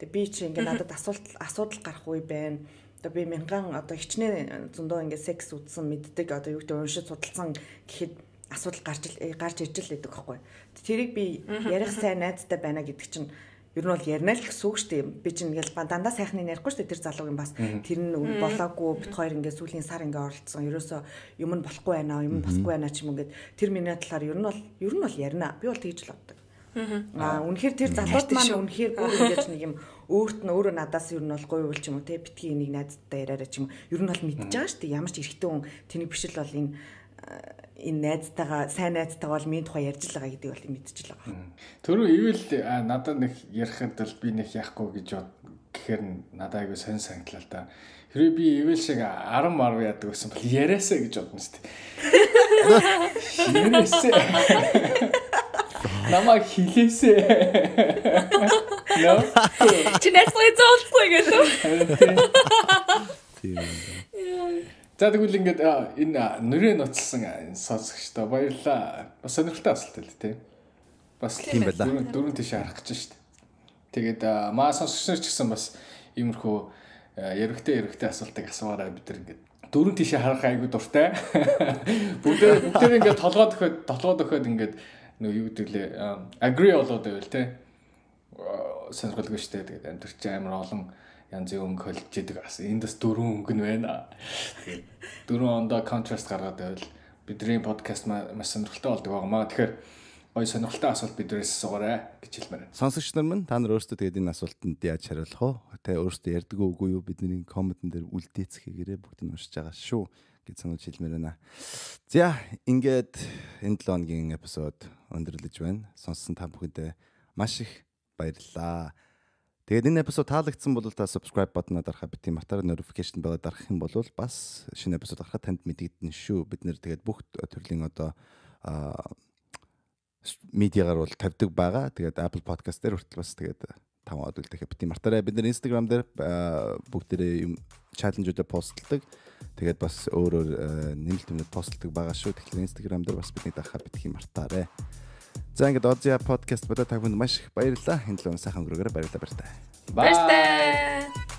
Тэгээ би чи ингээд надад асуулт асуудал гарах үе байна. Одоо би мянган одоо хичнээн зөндөө ингээд секс үзсэн мэддэг одоо юу гэдэг уншиж судалсан гэхэд асуудал гарч ил- гарч иж л байдаг байхгүй. Тэрийг би ярих сайн найзтай байна гэдэг чинь ер нь бол ярина л гэсэн үг шүү дээ. Би чинь ингээл дандаа сайхныг ярихгүй шүү дээ тэр залуугийн бас тэр нь болоогүй бит хоёр ингээд сүүлийн сар ингээд оролцсон. Ерөөсөө юм нь болохгүй байна, юм нь босгүй байна ч юм ингээд тэр миний талаар ер нь бол ер нь бол ярина. Би бол тэгж л боддог. Аа үнэхээр тэр залууд маань үнэхээр бүр [LAUGHS] ингэж нэг юм өөрт нь өөрөө надаас ер нь бол гоё үйл ч юм уу те битгий энийг найздтай яриараа ч юм ер нь бол мэдчихэж байгаа шүү дээ ямар ч эрэгтэй хүн тэний биш л бол энэ энэ найзтайгаа сайн найзтайгаа бол минь тухай ярьж байгаа гэдэг бол мэдчихэж байгаа. Төрөө ивэл а, надад нэг ярихад л би нэг яахгүй гэж бод гэхээр надад айгүй сонь санагдлаа л да. Хэрвээ би ивэл шиг 10 10 яадаг байсан бол яриасаа гэж бодно шүү дээ. [LAUGHS] Яриасаа. [LAUGHS] Намайг хилээсээ. Нөө. Чи Netflix зоолцоо гэдэг. Тийм. За тэгвэл ингээд энэ а, энэ сонсогчдоо баярлалаа. Бас сонирхолтой асуулт л тий. Бас Тийм байлаа. Дөрөв тийш харах гэж шүү дээ. Тэгээд маа сонсогч нар ч гэсэн бас иймэрхүү яригтэй яригтэй асуултыг асууваараа бид ингээд дөрөв тийш харах айгуу дуртай. [LAUGHS] Бүгд бүгд ингээд толгой дөхөд толгой дөхөд ингээд нөгөө юу гэдэг лээ agree болоод байвал тий. Сонирхолтой шүү дээ. Тэгээд амьдрч амар олон янзын өнгө холж идэг бас энд бас дөрвөн өнгө нь байна. Дөрвөн ондоо контраст гаргаад байвал бидний подкаст маш сонирхолтой болдог байгаамаа. Тэгэхээр гоё сонирхолтой асуулт биднээс асуугаарай гэж хэлмээр байна. Сонсогч нар минь та нар өөрсдөө тэгээд энэ асуултанд яаж хариулах вэ? Тэ өөрсдөө ярьдаг үгүй юу бидний комментэн дээр үлдээцгээгээрээ бүгд нь уншиж байгаа шүү гэж сануулж хэлмээр байна. За ингээд энэ 7 хоногийн эпизод өндөрлөж байна. Сонссон та бүхэндээ маш их баярлалаа. Тэгээд энэ эпизод таалагдсан бол та subscribe button-а дарахаа бити мартаараа notification bell-а дарах юм бол бас шинэ эпизод гарахад танд мэдэгдэнэ шүү. Бид нэр тэгээд бүх төрлийн одоо аа медиагаар бол тавьдаг байгаа. Тэгээд Apple Podcast дээр хүртэл бас тэгээд таван од үлдэхэ бити мартаарай. Бид нэр Instagram дээр бүгдээрээ юм чаленжуудаа постлдог. Тэгээд бас өөр өөр нэмэлт юмнууд постлдог байгаа шүү. Тэгэхээр Instagram дээр бас бидний дахаа битгий мартаарай. За ингээд Ozia podcast бодо та бүхэнд маш их баярлалаа. Энэ л сайхан өнгөрөөгөө баярлалаа. Bye. Баяртай.